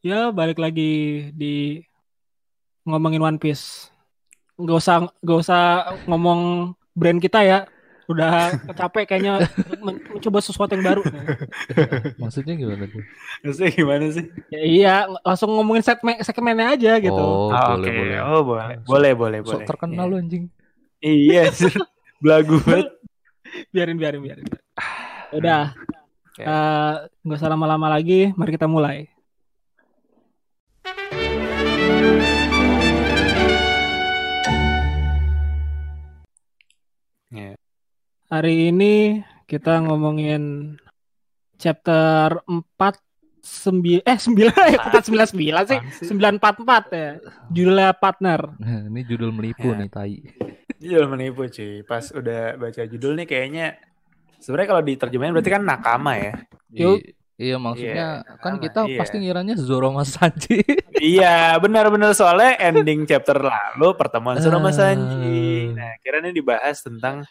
Ya balik lagi di ngomongin One Piece. Gak usah gak usah ngomong brand kita ya. Udah capek kayaknya men- mencoba sesuatu yang baru. Maksudnya gimana tuh? Maksudnya gimana sih? Ya, iya, langsung ngomongin segmen segmennya aja gitu. Oh, Ah, boleh Oke, boleh. oh boleh, boleh, boleh, Sok boleh. terkenal lu anjing. Iya, belagu banget. Biarin biarin biarin. Udah. Oke. Eh, nggak usah lama-lama lagi, mari kita mulai. Iya. Hari ini kita ngomongin chapter 4 sembi eh 9 eh bukan 99 sih, Apaan sih? 944 ya. Judulnya partner. Nah, ini judul menipu Ya. nih tai. Judul menipu cuy. Pas udah baca judul nih kayaknya sebenarnya kalau diterjemahin berarti kan nakama ya. Yuk. I- Iya maksudnya Iya, kan sama, kita iya. pasti ngiranya Zoro Mas Sanji. iya, benar-benar soalnya ending chapter lalu pertemuan Zoro sama Sanji. Ah. Nah, kira ini dibahas tentang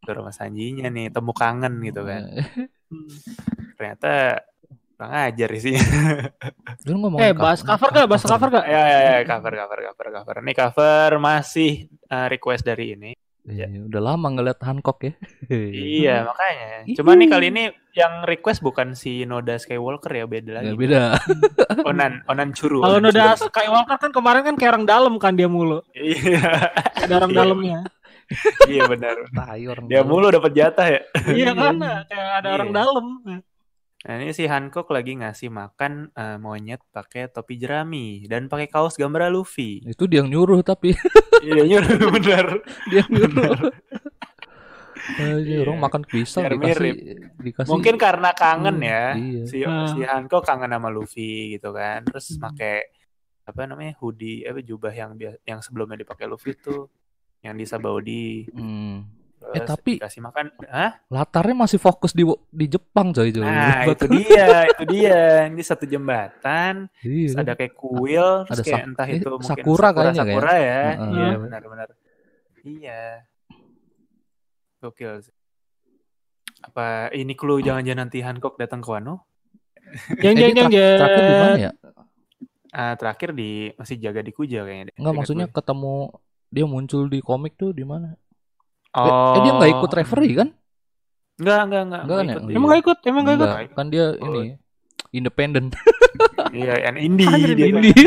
Zoro sama Sanjinya nih, temu kangen gitu kan. Ternyata kurang ajar sih. Lu ngomong Eh, bahas cover gak? Bahas cover gak? ya, ya, ya, cover, cover, cover, cover. Ini cover masih uh, request dari ini. Iya, udah lama ngeliat Hancock ya. Iya, makanya. Cuma nih kali ini yang request bukan si Noda Skywalker ya, beda lagi. Nggak beda. Onan, Onan Churu. Kalau Churu. Skywalker kan kemarin kan kayak orang dalam kan dia mulu. Iya, Ada orang Iya. dalamnya. iya benar. Tai orang Dia mulu dapat jatah ya. iya kan, kayak ada Iya. orang dalam. Nah, ini si Hancock lagi ngasih makan eh, monyet pakai topi jerami dan pakai kaos gambar Luffy. Itu dia yang nyuruh tapi Iya, nyuruh bener. dia yang nyuruh. Eh, ini Iya. orang makan pisang Biar dikasih mirip. dikasih Mungkin karena kangen Hmm, ya. iya. Si Ah. si Hancock kangen sama Luffy gitu kan. Terus Hmm. pakai apa namanya? hoodie apa jubah yang yang sebelumnya dipakai Luffy tuh yang di Sabaudi. Hmm. Terus Eh, tapi- dikasih makan. Hah? latarnya masih fokus di di Jepang coy coy. Nah, itu dia, itu dia. Ini satu jembatan, Iya, terus kan? ada kayak kuil, terus Ada kayak sak- entah eh, itu mungkin sakura kayaknya sakura ya. Iya, benar-benar. Iya. Gokil sih. Apa ini clue jangan-jangan nanti Hancock datang ke Wano? Eh, dia jeng terak- terakhir di mana jeng. ya? Ah, terakhir di masih jaga di Kuja kayaknya. Enggak maksudnya gue. ketemu dia muncul di komik tuh di mana? Eh, Oh. eh, dia nggak ikut referee kan? Enggak, enggak, enggak. Enggak ikut dia. Emang gak ikut? Emang gak ikut? Enggak, kan dia Oh. ini independen. Iya, yang indie Anjir, dia. Indie.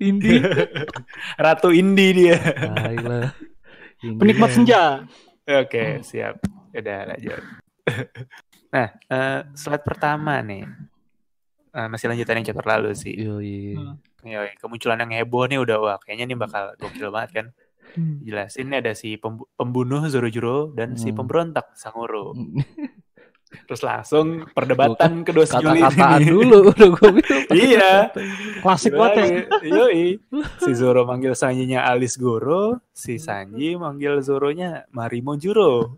Indie. Ratu indie dia. Tai lah. Indie. Penikmat senja. Oke, siap. Udah lanjut. nah, eh, slide pertama nih. Eh, masih lanjutan yang chapter lalu sih. Yoi. Hmm. Yoi, kemunculan yang heboh nih udah wah kayaknya nih bakal gokil banget kan. Hmm. Jelasin nih ada si pembu- pembunuh Zorojuro dan si Hmm. pemberontak Sanguro. Terus langsung perdebatan kedua sejoli Kata-kataan ini. dulu udah gue bilang. Iya. Klasik banget ya. Yoi. Si Zoro manggil Sanjinya Alice Goro, si Sanji manggil Zoronya Marimo Juro.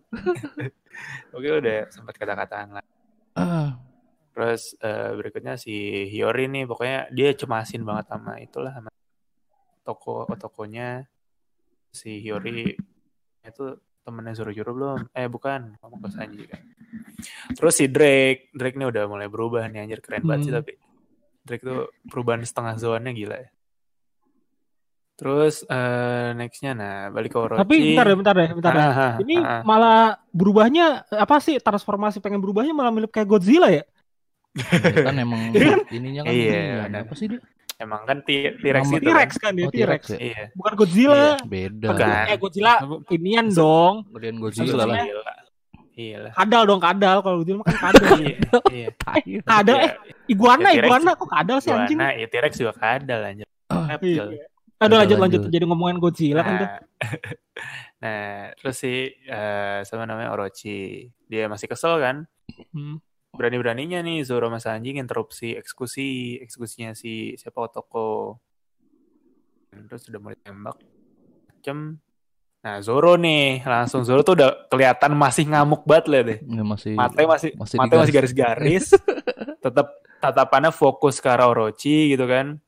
Oke udah sempat kata-kataan lah. Ah, Terus eh, berikutnya si Hiyori nih pokoknya dia cemasin banget sama itulah sama toko tokonya si Hiyori itu temennya Zorojuro belum? Eh bukan, ngomong ke Sanji kan. Terus si Drake, Drake nih udah mulai berubah nih anjir keren banget sih Hmm. tapi Drake tuh perubahan setengah zonnya gila ya. Terus eh nextnya nah balik ke Orochi. Tapi bentar deh, bentar deh, bentar deh. Ah, ah, Ini ah. malah berubahnya apa sih transformasi pengen berubahnya malah mirip kayak Godzilla ya? ya kan emang Iya kan? ininya kan Iya, ini, apa sih dia? Emang kan T- T-Rex itu T-Rex kan. kan dia, Oh, T-Rex. Ya? Iya. Bukan Godzilla. Beda. Bukan. Eh Godzilla inian dong. Gedean Godzilla Godzilla lah. Iya lah. Kadal dong, kadal. Kalau Godzilla mah kan kadal. Iya, iya. Kadal Iya. eh iguana, Ya, iguana kok kadal sih anjing? Iguana, ya T-Rex juga kadal anjir. Iya. Reptil. Aduh Udah lanjut lanjut jadi ngomongin Godzilla kan tuh. Nah, nah, terus si eh sama namanya Orochi. Dia masih kesel kan? Hmm. Berani-beraninya nih Zoro sama Sanji interupsi eksekusi, eksekusinya si siapa Otoko. Terus udah mulai tembak. Macem. Nah, Zoro nih, langsung Zoro tuh udah kelihatan masih ngamuk banget lah deh. Nggak, masih Matanya masih masih matanya masih garis-garis. Tetap tatapannya fokus ke arah Orochi gitu kan.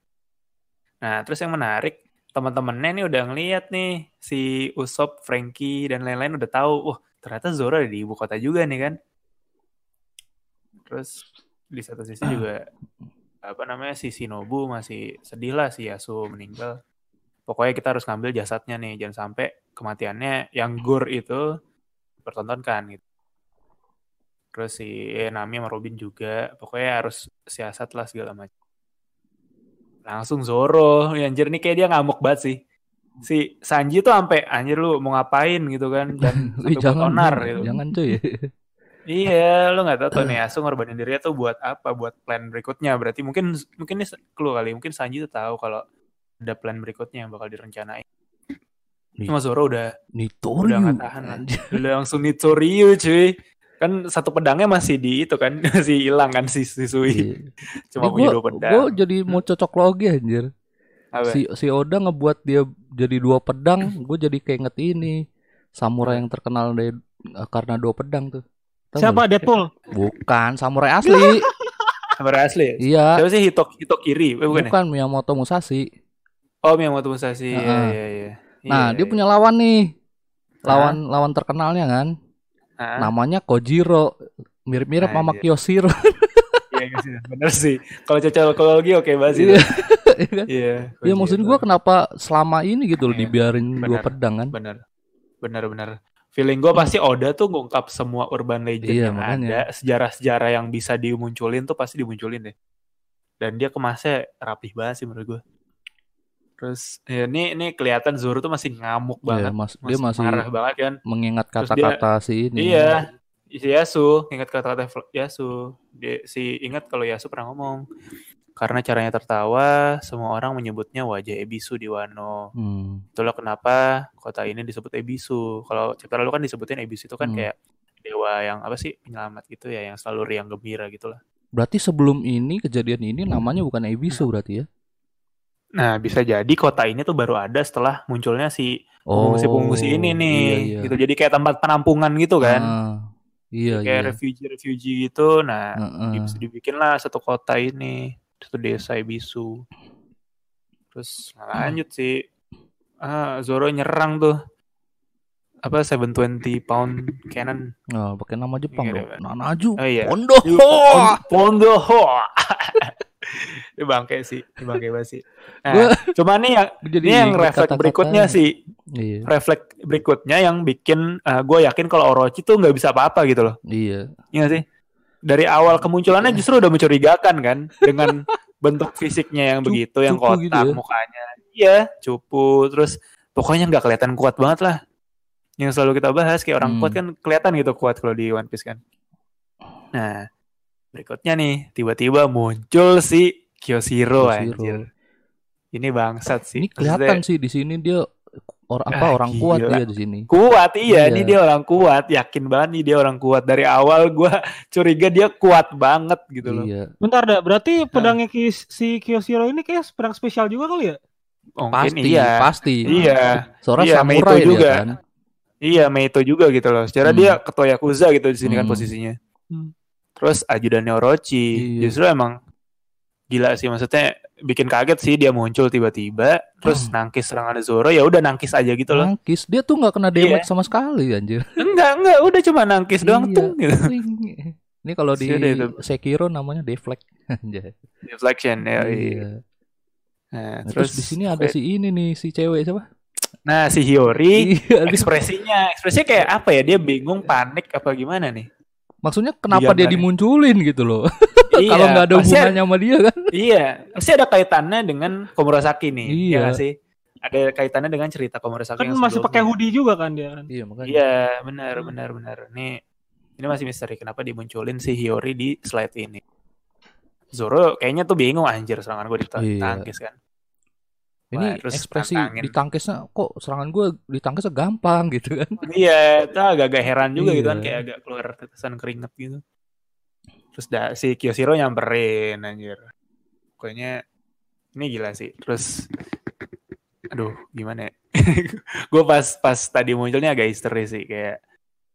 Nah, terus yang menarik, teman-temannya nih udah ngeliat nih si Usop, Frankie dan lain-lain udah tahu, wah ternyata Zoro ada di ibu kota juga nih kan. Terus di satu sisi juga apa namanya si Shinobu masih sedih lah si Yasuo meninggal. Pokoknya kita harus ngambil jasadnya nih, jangan sampai kematiannya yang Gur itu dipertontonkan gitu. Terus si eh, Nami sama Robin juga, pokoknya harus siasat lah segala macam. Langsung Zoro, ya, anjir nih kayak dia ngamuk banget sih. Si Sanji tuh sampai anjir lu mau ngapain gitu kan dan sampai jangan onar gitu. jangan cuy. Iya, lo nggak tahu tuh nih Asu ngorbanin dirinya tuh buat apa? Buat plan berikutnya. Berarti mungkin mungkin ini clue kali. Mungkin Sanji tuh tahu kalau ada plan berikutnya yang bakal direncanain. Cuma Zoro udah Nitoryu. Udah nggak tahan. Anjir. udah langsung Nitoryu cuy. Kan satu pedangnya masih di itu kan masih hilang kan si, si Sui. Iya. Cuma Ini punya gua, dua pedang. gua jadi mau cocok logi anjir. Apa? Si si Oda ngebuat dia jadi dua pedang, gue jadi kayak inget ini samurai yang terkenal dari karena dua pedang tuh. Siapa? Deadpool? Bukan samurai asli. Samurai asli ya? iya. Siapa sih Hitok Hitok kiri? Eh, bukan, ya? Bukan Miyamoto Musashi. Oh Miyamoto Musashi. Iya Heeh. iya iya. Nah, Iya, dia iya. punya lawan nih. Lawan lawan terkenalnya kan. Hah? Namanya Kojiro. Mirip-mirip sama Anjir. Kyoshiro. Iya iya sih, bener sih. Kalau cocokologi oke banget sih. Iya. Iya kan? Iya. Ya maksud gua kenapa selama ini gitu loh Iya, dibiarin dua benar. pedang kan? bener bener bener feeling gue pasti Oda tuh ngungkap semua urban legend Iya, yang makanya. ada sejarah-sejarah yang bisa dimunculin tuh pasti dimunculin deh. Dan dia kemasnya rapih banget sih menurut gue terus ya, ini ini kelihatan Zoro tuh masih ngamuk Iya, banget. mas, dia masih marah banget kan. mengingat kata-kata si ini. iya si Yasu ingat kata-kata Yasu. Dia si ingat kalau Yasu pernah ngomong karena caranya tertawa semua orang menyebutnya wajah Ebisu di Wano Hmm. Itulah kenapa kota ini disebut Ebisu. Kalau chapter lalu kan disebutin Ebisu itu kan Hmm. kayak dewa yang apa sih penyelamat gitu ya, yang selalu riang gembira gitu lah. Berarti sebelum ini kejadian ini namanya bukan Ebisu berarti ya? Nah bisa jadi kota ini tuh baru ada setelah munculnya si Oh, pengungsi-pengungsi ini nih. Iya, iya. Gitu. Jadi kayak tempat penampungan gitu kan. Ah, iya, kayak iya. refugee-refugee gitu. Nah Heeh. di- dibikin lah satu kota ini, satu desa Ebisu. Terus lanjut sih. Ah, Zoro nyerang tuh. Apa 720 pound cannon Nah, pakai nama Jepang Iya, dong. iya. Nanaju. Oh iya. Pondo. Pon- Pondoho. Ini bangke sih, ini bangke banget sih. Nah, cuma nih yang Jadi ini yang kata-kata. berikutnya sih, Iya. refleks berikutnya yang bikin gue yakin kalau Orochi tuh nggak bisa apa-apa gitu loh. Iya. Iya nggak sih? Dari awal kemunculannya justru udah mencurigakan kan dengan bentuk fisiknya yang Cupu begitu, yang gitu kotak ya. mukanya. Iya, cupu, terus pokoknya nggak kelihatan kuat banget lah. Yang selalu kita bahas kayak orang Hmm. kuat kan kelihatan gitu kuat kalau di One Piece kan. Nah, berikutnya nih tiba-tiba muncul si Kyoshiro, Kyoshiro. anjir. Ini bangsat sih. Ini kelihatan Maksudnya sih di sini dia or, apa Ah, orang kuat gila. dia di sini. kuat iya, Iya. ini dia orang kuat, yakin banget nih dia orang kuat dari awal gua curiga dia kuat banget gitu loh. Iya. Bentar dah, berarti pedangnya Ki- si Kyoshiro ini kayak pedang spesial juga kali ya? Mungkin Pasti, iya. pasti. Iya. Soalnya Iya, samurai Meito dia juga. kan. Iya, Meito juga gitu loh. Secara Hmm. dia ketua Yakuza gitu di sini kan Hmm. posisinya. Hmm. Terus ajudannya Orochi. Iya. Justru emang gila sih maksudnya bikin kaget sih dia muncul tiba-tiba terus Hmm. nangkis serangan Zoro ya udah nangkis aja gitu loh. Nangkis. Dia tuh nggak kena damage sama sekali anjir. Enggak, enggak, udah cuma nangkis doang Iya. tuh gitu. Ini kalau di itu. Sekiro namanya deflect. Deflection ya. iya. Iya. Nah, Nah, terus, di sini ada si ini nih si cewek siapa? Nah, si Hiyori Iya, ekspresinya, ekspresinya kayak apa ya? Dia bingung, panik apa gimana nih? Maksudnya kenapa dia Digambarin. dimunculin gitu loh? Iya, Kalau nggak ada hubungannya sama dia kan? Iya, pasti ada kaitannya dengan Komurasaki nih. Iya Iya. nggak sih? Ada kaitannya dengan cerita Komurasaki Kan yang masih sebelumnya. pakai hoodie juga kan dia kan. Iya makanya. Iya, benar, benar, benar. Nih, ini masih misteri kenapa dimunculin si Hiyori di slide ini. Zoro kayaknya tuh bingung anjir serangan gue Iya. ditangkis kan. Ini Wah, terus ekspresi tantangin. ditangkisnya kok serangan gue ditangkisnya gampang gitu kan? Iya, itu agak-agak heran juga gitu kan Iya. kayak agak keluar tetesan keringet gitu. Terus da, si Kyoshiro nyamperin anjir. Pokoknya ini gila sih. Terus aduh, gimana ya? gue pas pas tadi munculnya agak histeris sih kayak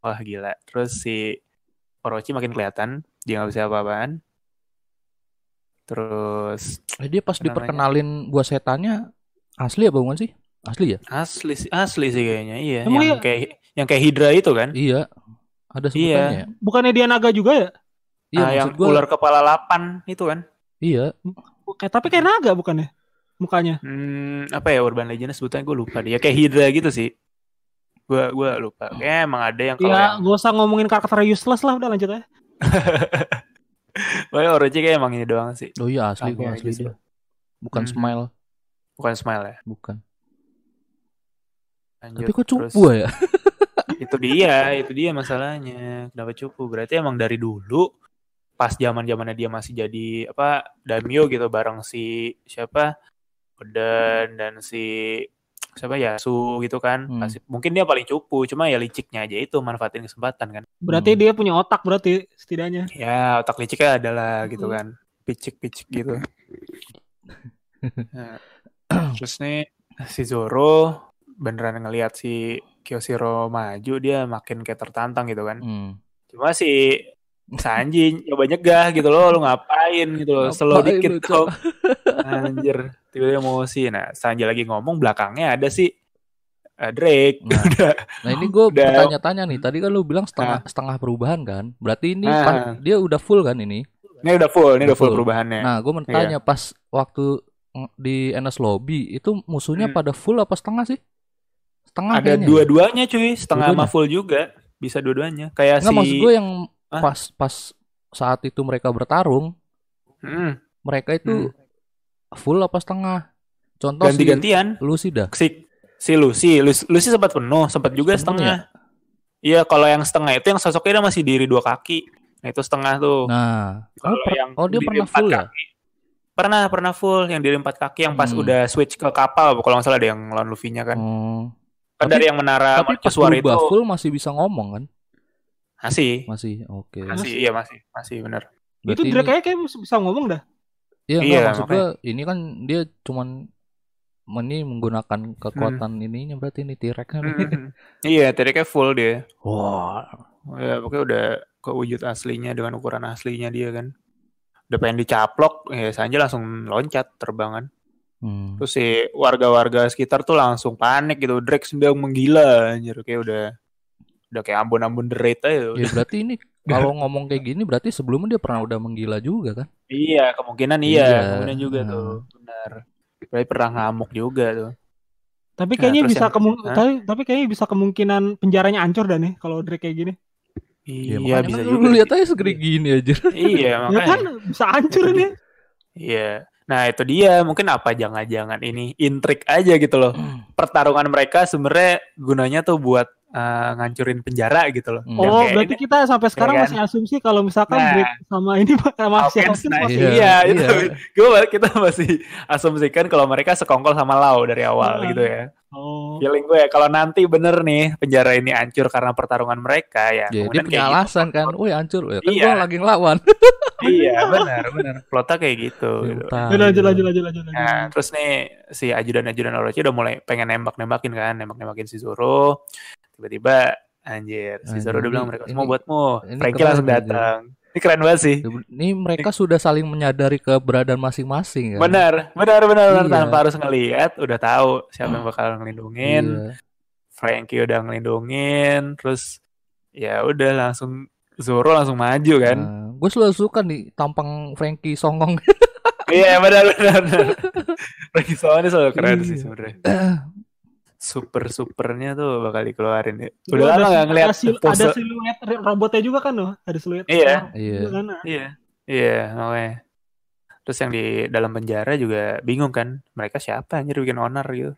wah gila. Terus si Orochi makin kelihatan dia nggak bisa apa-apaan. Terus Eh, dia pas diperkenalin gua setannya asli apa bukan sih? Asli ya? asli sih asli sih kayaknya iya. Emang yang iya? kayak yang kayak Hydra itu kan? Iya. Ada Iya. sebutannya. ya? Bukannya dia naga juga ya? Iya Nah, yang gua ular kepala 8 itu kan. iya Kayak tapi kayak naga bukannya? Mukanya. Hmm, apa ya urban legend sebetulnya gue lupa dia kayak Hydra gitu sih. Gua gua lupa. Kayak emang ada yang kalau Ya, yang gak usah ngomongin karakter useless lah, udah lanjut aja. Pokoknya Orochi kayak emang ini doang sih. oh iya asli kok asli sih. dia bukan Mhm. smile Bukan smile ya. bukan Lanjut. tapi kok Terus, cupu ya itu dia, itu dia masalahnya. Kenapa cupu? Berarti emang dari dulu pas zaman-zamannya dia masih jadi apa daimyo gitu bareng si siapa? Oden dan si siapa ya Su gitu kan. Hmm. Pasti- mungkin dia paling cupu, cuma ya liciknya aja itu manfaatin kesempatan kan. Berarti Hmm. dia punya otak berarti setidaknya. Ya, otak liciknya adalah gitu Hmm. kan. Picik-picik gitu. Nah, terus nih si Zoro beneran ngelihat si Kyoshiro maju dia makin kayak tertantang gitu kan. Hmm. Cuma si Sanji coba nyegah gitu loh, lu ngapain gitu loh, slow dikit dong. Anjir, tiba-tiba emosi. Nah, Sanji lagi ngomong belakangnya ada si eh, Drake. Nah. Udah. Nah ini gue bertanya-tanya nih. Tadi kan lu bilang setengah setengah perubahan kan? Berarti ini Ah. pan- dia udah full kan ini? Ini udah full, ini udah full Full. perubahannya. Nah gue mau Iya. pas waktu di NS Lobby itu musuhnya Hmm. pada full apa setengah sih? Setengah ada ya? dua-duanya cuy, setengah sama full juga. Bisa dua-duanya. Kayak Nggak si maksud gue yang Hah? pas pas saat itu mereka bertarung Hmm, mereka itu full apa setengah? Contoh ganti-gantian. si Lucy dah. Si si Lucy, Lucy, Lucy sempat penuh, sempat juga Penuh setengah. Iya, kalau yang setengah itu yang sosoknya dia masih diri dua kaki. Nah, itu setengah tuh. Nah, oh, Kalau per- yang oh dia pernah full ya? Pernah, pernah full yang diri empat kaki yang pas Hmm. udah switch ke kapal, kalau nggak salah ada yang lawan Luffy-nya kan. Kan Tapi- dari yang menara Tapi pas mercusuar itu full masih bisa ngomong kan? masih, Masih, oke. masih, iya masih, masih bener. itu Drake ini- kayak bisa ngomong dah. Iya, Iya, enggak, maksud makanya. ini kan dia cuman ini menggunakan kekuatan ininya berarti ini T-Rex-nya. Hmm. iya, tadi kayak full dia. Wah. Ya, pokoknya udah ke wujud aslinya dengan ukuran aslinya dia kan. Udah pengen dicaplok, ya Sanji langsung loncat terbangan. Hmm. Terus si warga-warga sekitar tuh langsung panik gitu. Drake sedang menggila anjir kayak udah udah kayak ambon-ambon derit aja. Ya berarti ini kalau ngomong kayak gini berarti sebelumnya dia pernah udah menggila juga kan? Iya, kemungkinan iya, Iya. kemungkinan juga Nah. tuh. Benar. Berarti pernah ngamuk juga tuh. Tapi Nah, kayaknya terus bisa yang- kemung- tapi, tapi kayaknya bisa kemungkinan penjaranya hancur dah nih kalau Drake kayak gini. Iya, makanya bisa kan juga. Lu lihat aja segede gini aja. Iya, Ya makanya. kan bisa hancur ini. Iya. Nah, itu dia. Mungkin apa jangan-jangan ini intrik aja gitu loh. Pertarungan mereka sebenarnya gunanya tuh buat eh, ngancurin penjara gitu loh. Hmm. Oh, kayak berarti ini- kita sampai sekarang kan? masih asumsi kalau misalkan Nah. Drake sama ini sama Hawkins, nah, masih Iya, iya, itu. iya. Gue kita masih asumsikan kalau mereka sekongkol sama Lau dari awal Iya. gitu ya. Oh. Feeling gue ya kalau nanti bener nih penjara ini hancur karena pertarungan mereka ya. Ya, dia kemudian punya gitu. alasan kan. Woi hancur ya kan Iya. gua lagi ngelawan. Iya, benar, benar. Plotnya kayak gitu. gitu. Tai. Ya, lanjut lanjut lanjut lanjut. lanjut. Nah, terus nih si ajudan-ajudan Orochi udah mulai pengen nembak-nembakin kan, nembak-nembakin si Zoro. Tiba-tiba anjir, si Zoro Anjir, udah bilang mereka semua buatmu. Frankie langsung datang. Ini keren banget sih. Ini mereka sudah saling menyadari keberadaan masing-masing kan. Benar, benar, benar, benar. Iya. Tanpa harus ngelihat, udah tahu siapa yang bakal ngelindungin. Iya. Frankie udah ngelindungin, terus ya udah langsung Zoro langsung maju kan. Nah, gue selalu suka nih tampang Frankie songong. Iya, benar, benar, benar. Frankie soalnya selalu keren sih Iya. sebenarnya. Super supernya tuh bakal dikeluarin ya. Itu Udah lama sil- gak ngeliat ada, sil- pose. ada siluet robotnya juga kan loh, ada siluet. Iya. Iya. kan. Iya, iya, makanya. Terus yang di dalam penjara juga bingung kan, mereka siapa anjir bikin onar gitu.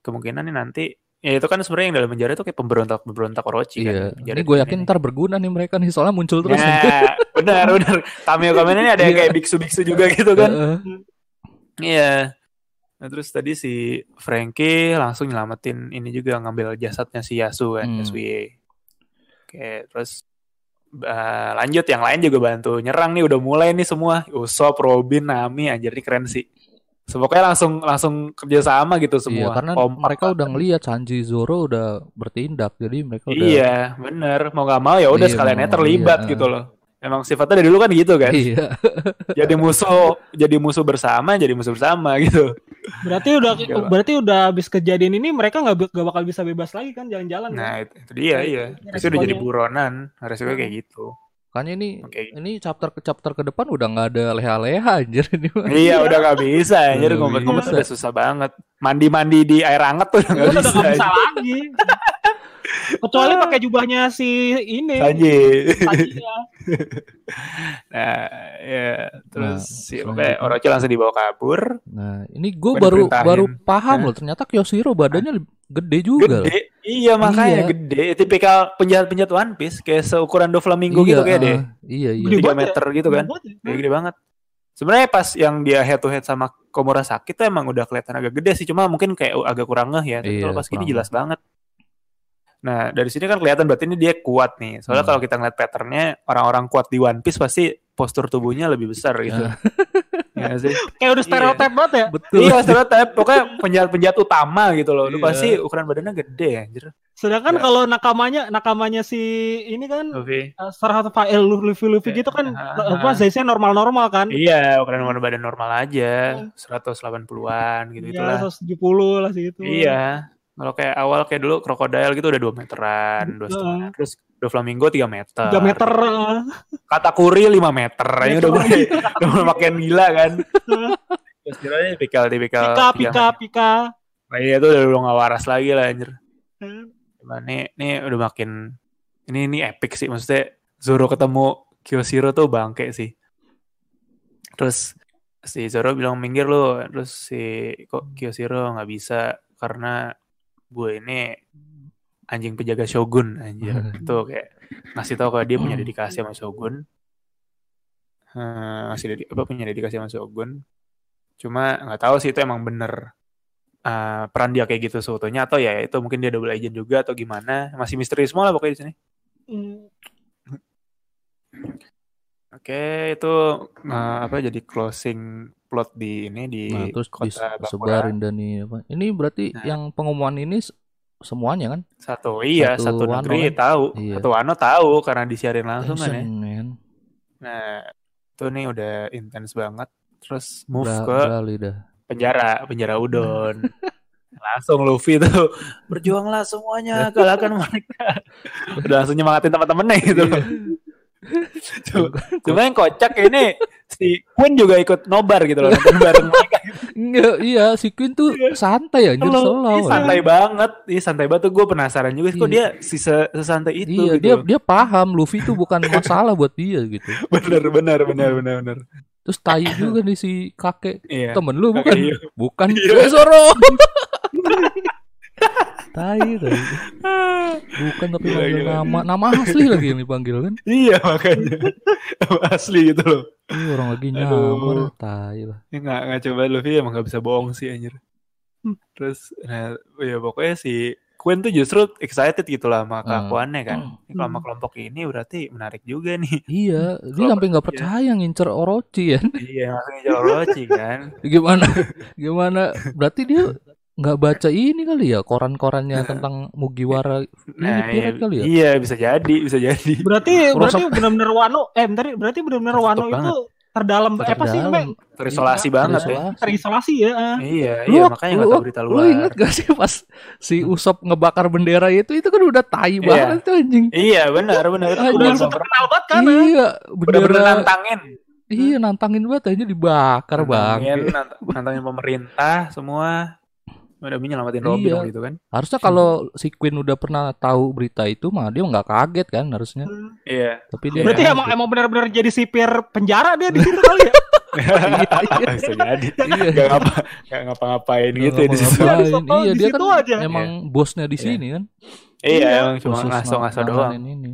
Kemungkinan nih nanti, ya itu kan sebenarnya yang dalam penjara itu kayak pemberontak-pemberontak Orochi kan. Iya. Penjara Ini gue yakin ntar berguna nih mereka nih soalnya muncul terus. Nah, benar, benar. Cameo cameo ini ada yang Iya. kayak biksu-biksu juga gitu kan. Iya. Nah, terus tadi si Frankie langsung nyelamatin ini juga ngambil jasadnya si Yasu kan, Hmm. Yasuye. Oke, terus eh, lanjut yang lain juga bantu nyerang nih udah mulai nih semua. Usopp, Robin, Nami anjir ini keren sih. Pokoknya langsung langsung kerjasama gitu Iya, semua. karena Kompak mereka udah ngelihat Sanji Zoro udah bertindak, jadi mereka udah Iya, bener. Mau gak mau ya udah Iya, sekaliannya terlibat iya. gitu loh. Emang sifatnya dari dulu kan gitu kan. Iya. jadi musuh, jadi musuh bersama, jadi musuh bersama gitu. Berarti udah Pak. berarti udah habis kejadian ini mereka nggak nggak bakal bisa bebas lagi kan jalan-jalan. kan? Nah, itu, itu dia iya. Pasti udah jadi resikonya. buronan, resikonya kayak gitu. Makanya ini Oke. ini chapter ke chapter ke depan udah nggak ada leha-leha anjir ini. Iya udah gak bisa anjir Udah ngumpet-ngumpet bisa. udah susah banget. Mandi-mandi di air hangat tuh udah Udah gak udah bisa. nggak bisa lagi. Kecuali pakai jubahnya si ini. Anjir. Sanji ya. Nah, ya terus Nah, si oke, Orochi langsung dibawa kabur. Nah, ini gue Gua baru baru paham Hah? loh ternyata Kyoshiro badannya lebih gede juga. loh. Gede. Iya makanya Iya. gede. Tipikal penjahat-penjahat One Piece kayak seukuran Doflamingo iya, gitu kayak deh. ah, Iya, iya. Gede Tiga banget ya? meter gitu kan. Gede banget ya. Gede banget. Sebenarnya pas yang dia head to head sama Komurasaki tuh emang udah kelihatan agak gede sih, cuma mungkin kayak agak kurang ngeh ya. Tapi Iya, kalau pas gini jelas banget. Nah, dari sini kan kelihatan berarti ini dia kuat nih. Soalnya Hmm. kalau kita ngeliat patternnya orang-orang kuat di One Piece pasti postur tubuhnya lebih besar gitu. Ah. ya nggak sih? Kayak udah stereotip banget ya. Betul. Iya, stereotip. Pokoknya penjahat-penjahat utama gitu loh. Lu Iya. pasti ukuran badannya gede anjir. Sedangkan Ya. kalau nakamanya nakamanya si ini kan Oke. uh, salah satu file Luffy Luffy Ya, gitu kan ah, apa size-nya normal-normal kan. Iya, ukuran ukuran badan normal aja. 180-an gitu Iya, itulah. 170 lah segitu. Iya. Kalau kayak awal kayak dulu krokodil gitu udah 2 meteran, dua setengah. Terus Doflamingo 3 meter. 3 meter. uh, Katakuri 5 meter. Ini udah mulai udah mulai makin gila kan. Terus kiranya tipikal tipikal Pika, tiga pika, pika. Nah, iya tuh udah nggak waras lagi lah anjir. Cuman nih, nih udah makin ini ini epic sih maksudnya Zoro ketemu Kyoshiro tuh bangke sih. Terus si Zoro bilang minggir lu, terus si kok Kyoshiro nggak bisa karena gue ini anjing penjaga Shogun anjir. Itu kayak ngasih tahu kalau dia punya dedikasi sama Shogun. Eh, ngasih dedi- apa punya dedikasi sama Shogun. Cuma nggak tahu sih itu emang bener eh, peran dia kayak gitu seutuhnya atau ya itu mungkin dia double agent juga atau gimana. Masih misteri semua lah pokoknya di sini. Hmm. Oke, itu eh, apa jadi closing plot di ini di Nah, terus kota disebarin dan ini apa. Ini berarti Nah. yang pengumuman ini semuanya kan? Satu iya, Satu satu, Wano negeri kan? tahu. Iya. Satu Wano tahu karena disiarin langsung kan ya. Man. Nah, itu nih udah intens banget. Terus move Ber- ke beralih dah. penjara, penjara udon. langsung Luffy tuh berjuanglah semuanya kalahkan mereka. Udah langsung nyemangatin teman-temannya gitu. Iya. Cuma, yang kocak ini si Queen juga ikut nobar gitu loh nonton bareng mereka. Enggak, iya si Queen tuh santai anjir Slow. slow. Ih, santai banget. Ih, santai banget tuh gue penasaran juga sih kok Iya. dia si se- sesantai itu Iya, gitu. dia dia paham Luffy tuh bukan masalah buat dia gitu. bener bener bener bener bener. Terus tai juga nih si kakek Iya. temen lu Kakek bukan Hiyo. bukan Iya. Zoro. tai, tai. Bukan tapi Gila, manggil gila. nama nama asli lagi yang dipanggil kan. Iya makanya asli gitu loh. Iya orang lagi nyamar tai lah. Ya, nggak nggak coba Luffy emang nggak bisa bohong sih anjir. Terus nah ya pokoknya si Queen tuh justru excited gitu lah sama Hmm. kelakuannya kan. Ini kalau sama Hmm. kelompok ini berarti menarik juga nih. Iya, dia Kalau- sampai nggak iya. percaya ngincer Orochi ya. iya ngejar Orochi kan. Gimana? Gimana? Berarti dia nggak baca ini kali ya koran-korannya tentang Mugiwara ini Nah pirate iya, kali ya? iya bisa jadi bisa jadi. Berarti Merosot. berarti benar-benar Wano eh bentar, berarti benar-benar Wano itu terdalam eh, apa sih namanya? Terisolasi banget ya. Terisolasi. Terisolasi ya. ah. Iya Lu, iya makanya nggak lu, tahu berita lu luar. inget gak sih pas si Usop ngebakar bendera itu itu kan udah tai Iya. banget tuh anjing. Iya benar benar. Ah, Udah terkenal banget kan. ah. Iya, bener bendera. nantangin. Iya, nantangin banget aja dibakar bang. Nantangin, nant- nantangin pemerintah semua. Udah nyelamatin Robin Iya. gitu kan. Harusnya kalau si Queen udah pernah tahu berita itu mah dia nggak kaget kan harusnya. Iya. Tapi dia Berarti emang emang benar-benar jadi sipir penjara dia di situ kali ya. Bisa jadi. Iya. Gak ngapa gak ngapa-ngapain gitu ya di situ. Iya, Iya, dia kan aja. emang bosnya di sini kan. Iya, Iya. emang cuma ngaso-ngaso doang. Ini.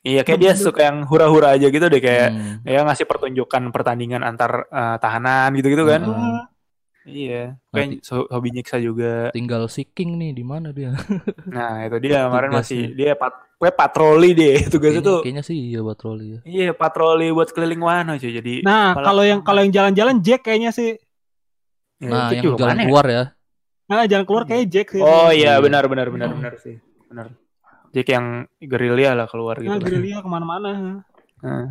Iya, kayak dia suka yang hura-hura aja gitu deh kayak Hmm. ya ngasih pertunjukan pertandingan antar eh, tahanan gitu-gitu kan. Heeh. Iya. Kayak so- hobi nyiksa juga. Tinggal si King nih di mana dia? Nah, itu dia kemarin masih dia pat gue patroli deh tugasnya Kayaknya, tuh. kayaknya sih iya patroli ya. Iya, patroli buat keliling Wano cuy. Jadi Nah, kalau yang kalau yang jalan-jalan Jack kayaknya sih. Ya, Nah, yang jalan mana ya? keluar ya. Nah, jalan keluar kayak Jack sih. Oh iya, Iya. benar benar benar benar sih. Benar. Jack yang gerilya lah keluar gitu. Nah, gerilya ke mana-mana. Nah.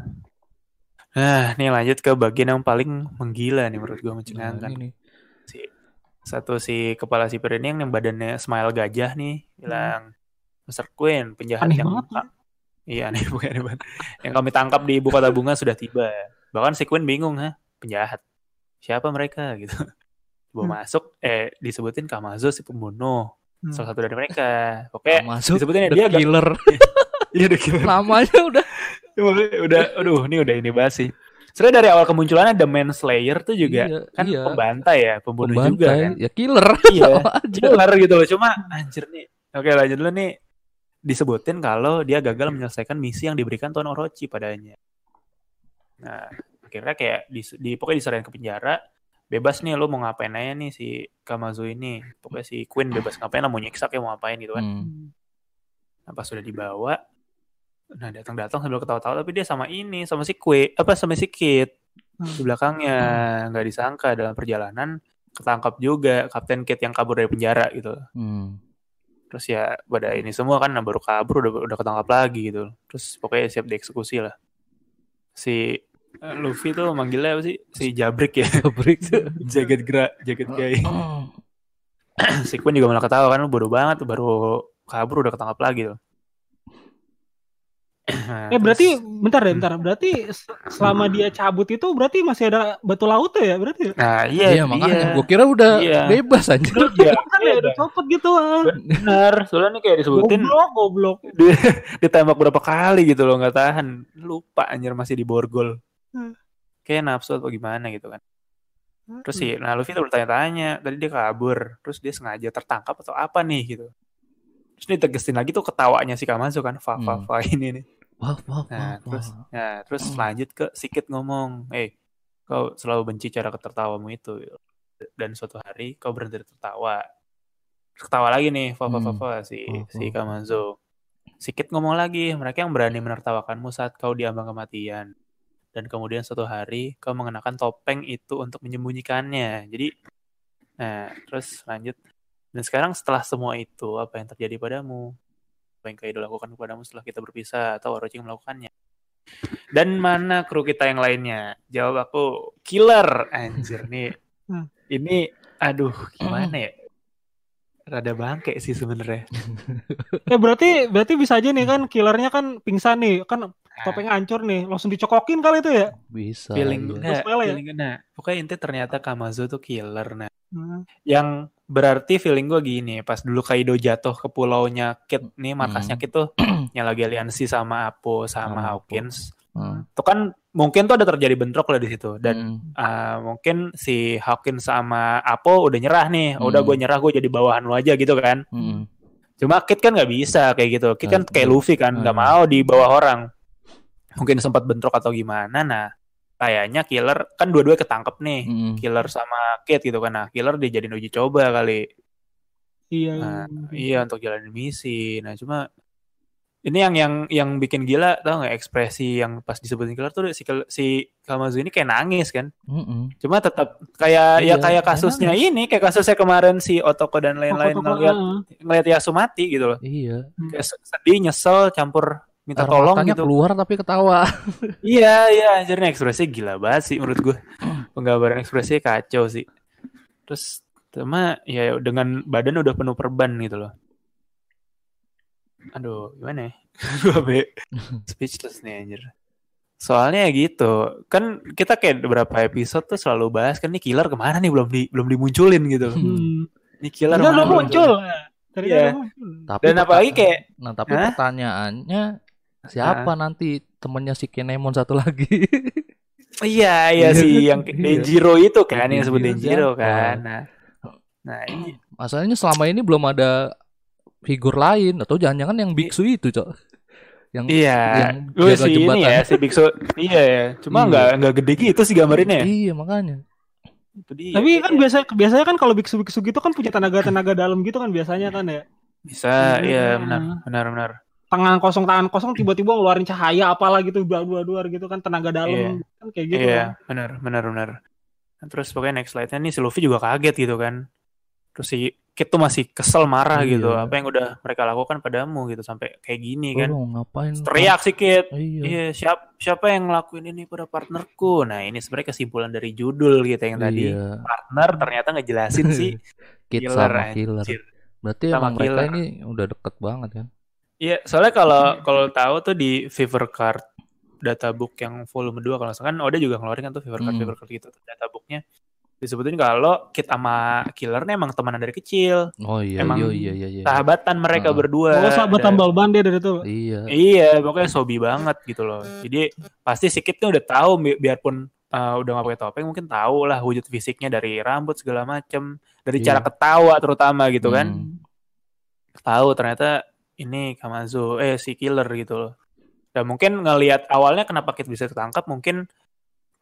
Nah, nih lanjut ke bagian yang paling menggila nih menurut gue Nah, mencengangkan. ini nih. Satu si kepala sipir ini yang, badannya smile gajah nih bilang Mr. Queen penjahat Aneh yang banget ya. Iya aneh bukan aneh banget. Yang kami tangkap di ibu kota bunga sudah tiba. Bahkan si Queen bingung, ha penjahat. Siapa mereka gitu. Bawa Hmm. masuk, eh disebutin Kamazo si pembunuh. Hmm. Salah satu dari mereka. Oke, Masuk disebutin ya The dia killer. Iya udah killer. Namanya udah udah, aduh ini udah ini bahas sih. Sebenarnya dari awal kemunculannya The Manslayer tuh juga Iya, kan iya. pembantai ya, pembunuh juga pembantai. kan. Ya killer. Iya, killer gitu loh. Cuma anjir nih. Oke lanjut dulu nih. Disebutin kalau dia gagal menyelesaikan misi yang diberikan Tuan Orochi padanya. Nah, akhirnya kayak di, di pokoknya diserahin ke penjara. Bebas nih lo mau ngapain aja nih si Kamazu ini. Pokoknya si Queen bebas ngapain lah mau nyiksa kayak mau ngapain gitu kan. Hmm. Nah, pas sudah dibawa, nah datang-datang sambil ketawa-tawa tapi dia sama ini, sama si Kue, apa sama si Kit di belakangnya nggak disangka dalam perjalanan ketangkap juga Kapten Kit yang kabur dari penjara gitu. Hmm. Terus ya pada ini semua kan nah, baru kabur udah udah ketangkap lagi gitu. Terus pokoknya siap dieksekusi lah. Si eh, Luffy tuh manggilnya apa sih? Si Jabrik ya. Pabrik. jaget gerak, jaget gay. si Queen juga malah ketawa kan bodoh banget tuh baru kabur udah ketangkap lagi tuh. Nah, Eh berarti terus- bentar deh, bentar. Berarti se- selama dia cabut itu berarti masih ada batu laut ya berarti? Nah, iya, Iya, makanya gua kira udah Iya. bebas aja. Iya, Kan ya udah copot gitu. ah. bener. Soalnya nih kayak disebutin Goblok, goblok. di- ditembak berapa kali gitu loh nggak tahan. Lupa anjir masih di borgol. Hmm. Kayak nafsu atau gimana gitu kan. Terus sih, nah Luffy tuh bertanya-tanya, tadi dia kabur, terus dia sengaja tertangkap atau apa nih gitu. Terus ditegesin lagi tuh ketawanya si Kamazo kan, fa fa Hmm. fa ini nih. Wah, wah, Nah, wah, terus wah. nah, terus Hmm. lanjut ke Sikit ngomong, "Eh, kau selalu benci cara ketertawamu itu dan suatu hari kau berhenti tertawa." Ketawa lagi nih, fa fa fa Hmm. fa si Wah, si wah. Kamazo. Sikit ngomong lagi, mereka yang berani menertawakanmu saat kau diambang kematian. Dan kemudian suatu hari kau mengenakan topeng itu untuk menyembunyikannya. Jadi, nah terus lanjut. Dan sekarang setelah semua itu, apa yang terjadi padamu? Apa yang Kaido lakukan kepadamu setelah kita berpisah atau Orochi yang melakukannya? Dan mana kru kita yang lainnya? Jawab aku, killer. Anjir nih. Ini, aduh, gimana ya? Rada bangke sih sebenarnya. Eh berarti berarti bisa aja nih kan killernya kan pingsan nih, kan topengnya hancur nih, langsung dicokokin kali itu ya. Bisa. feeling iya. ya? feeling nah pokoknya intinya ternyata Kamazo tuh killer nah Hmm. yang berarti feeling gue gini pas dulu Kaido jatuh ke pulaunya Kid nih markasnya Hmm. Kid tuh yang lagi aliansi sama Apo sama Apo. Hawkins Hmm. itu kan mungkin tuh ada terjadi bentrok lah di situ dan Hmm. uh, mungkin si Hawkins sama Apo udah nyerah nih udah Hmm. gue nyerah gue jadi bawahan lu aja gitu kan Hmm. Cuma Kit kan nggak bisa kayak gitu. Kit kan kayak. Luffy kan nggak Hmm. mau di bawah orang. Mungkin sempat bentrok atau gimana. Nah, kayaknya Killer kan dua-dua ketangkep nih. Hmm. Killer sama Kit gitu kan. Nah, Killer dijadiin uji coba kali. Iya. Nah, iya untuk jalanin misi. Nah, cuma ini yang yang yang bikin gila tau nggak ekspresi yang pas disebutin Killer tuh si si Kamazu ini kayak nangis kan. Hmm. Cuma tetap kayak ya Iya, kayak kayak kasusnya ini, kayak kasusnya kemarin si Otoko dan lain-lain ngeliat ah. ngeliat Yasu mati gitu loh. Iya. kayak sedih nyesel campur minta Air tolong gitu. keluar tapi ketawa. iya iya anjir nih ekspresinya gila banget sih menurut gue penggambaran ekspresinya kacau sih. Terus cuma ya dengan badan udah penuh perban gitu loh. Aduh gimana ya? Gue speechless nih anjir. Soalnya ya gitu kan kita kayak beberapa episode tuh selalu bahas kan nih killer ke mana nih? Belum di belum dimunculin gitu. Loh Hmm. nih killer Udah mana udah belum muncul. Muncul. Tapi dan apalagi kayak Nah, tapi pertanyaannya siapa nanti temennya si Kinemon satu lagi? Iya, iya Iya. sih yang Iya. Denjiro itu kan yang sebut Denjiro kan. Nah, nah ini Masalahnya selama ini belum ada figur lain atau jangan-jangan yang biksu itu, Cok. Yang iya, yang gue jaga sih ini jembatan. ya si biksu. iya ya, cuma Iya. nggak nggak gede gitu sih gambarinnya. Iya, makanya. Itu dia. Tapi kan biasa biasanya kan kalau biksu-biksu gitu kan punya tenaga-tenaga dalam gitu kan biasanya kan ya. bisa, Iya. iya benar, benar, benar. Tangan kosong tangan kosong tiba-tiba ngeluarin cahaya apalah gitu dua-dua gitu kan tenaga dalam kan kayak gitu. Iya, benar, benar, benar. Nah, terus pokoknya next slide-nya nih si Luffy juga kaget gitu kan. Terus si Kid tuh masih kesel marah Iya. gitu. Apa yang udah mereka lakukan padamu gitu sampai kayak gini Lu kan. ngapain? Teriak si Kid. Iya. Iya, siap, siapa yang ngelakuin ini pada partnerku? Nah, ini sebenarnya kesimpulan dari judul gitu yang tadi. Iya. Partner ternyata ngejelasin sih Kid killer, sama killer. anjir. Berarti Sama emang mereka killer. ini udah deket banget kan? Iya, soalnya kalau kalau tahu tuh di Fever Card databook yang volume 2 kalau nggak salah kan Oda juga ngeluarin kan tuh Fever Card Hmm. Fever Card gitu tuh databooknya disebutin kalau Kit sama Killernya emang temenan dari kecil, Oh iya, Emang iya, iya, iya, iya. sahabatan mereka Heeh. berdua. Oh, sahabat Dan- tambal ban dia dari itu. Iya. Iya, pokoknya sobi banget gitu loh. Jadi pasti si Kit tuh udah tahu bi- biarpun uh, udah gak pakai topeng mungkin tahu lah wujud fisiknya dari rambut segala macem, dari Iya. cara ketawa terutama gitu kan. Hmm. Tahu ternyata ini Kamazo eh si killer gitu loh. Dan mungkin ngelihat awalnya kenapa Kit bisa ketangkap mungkin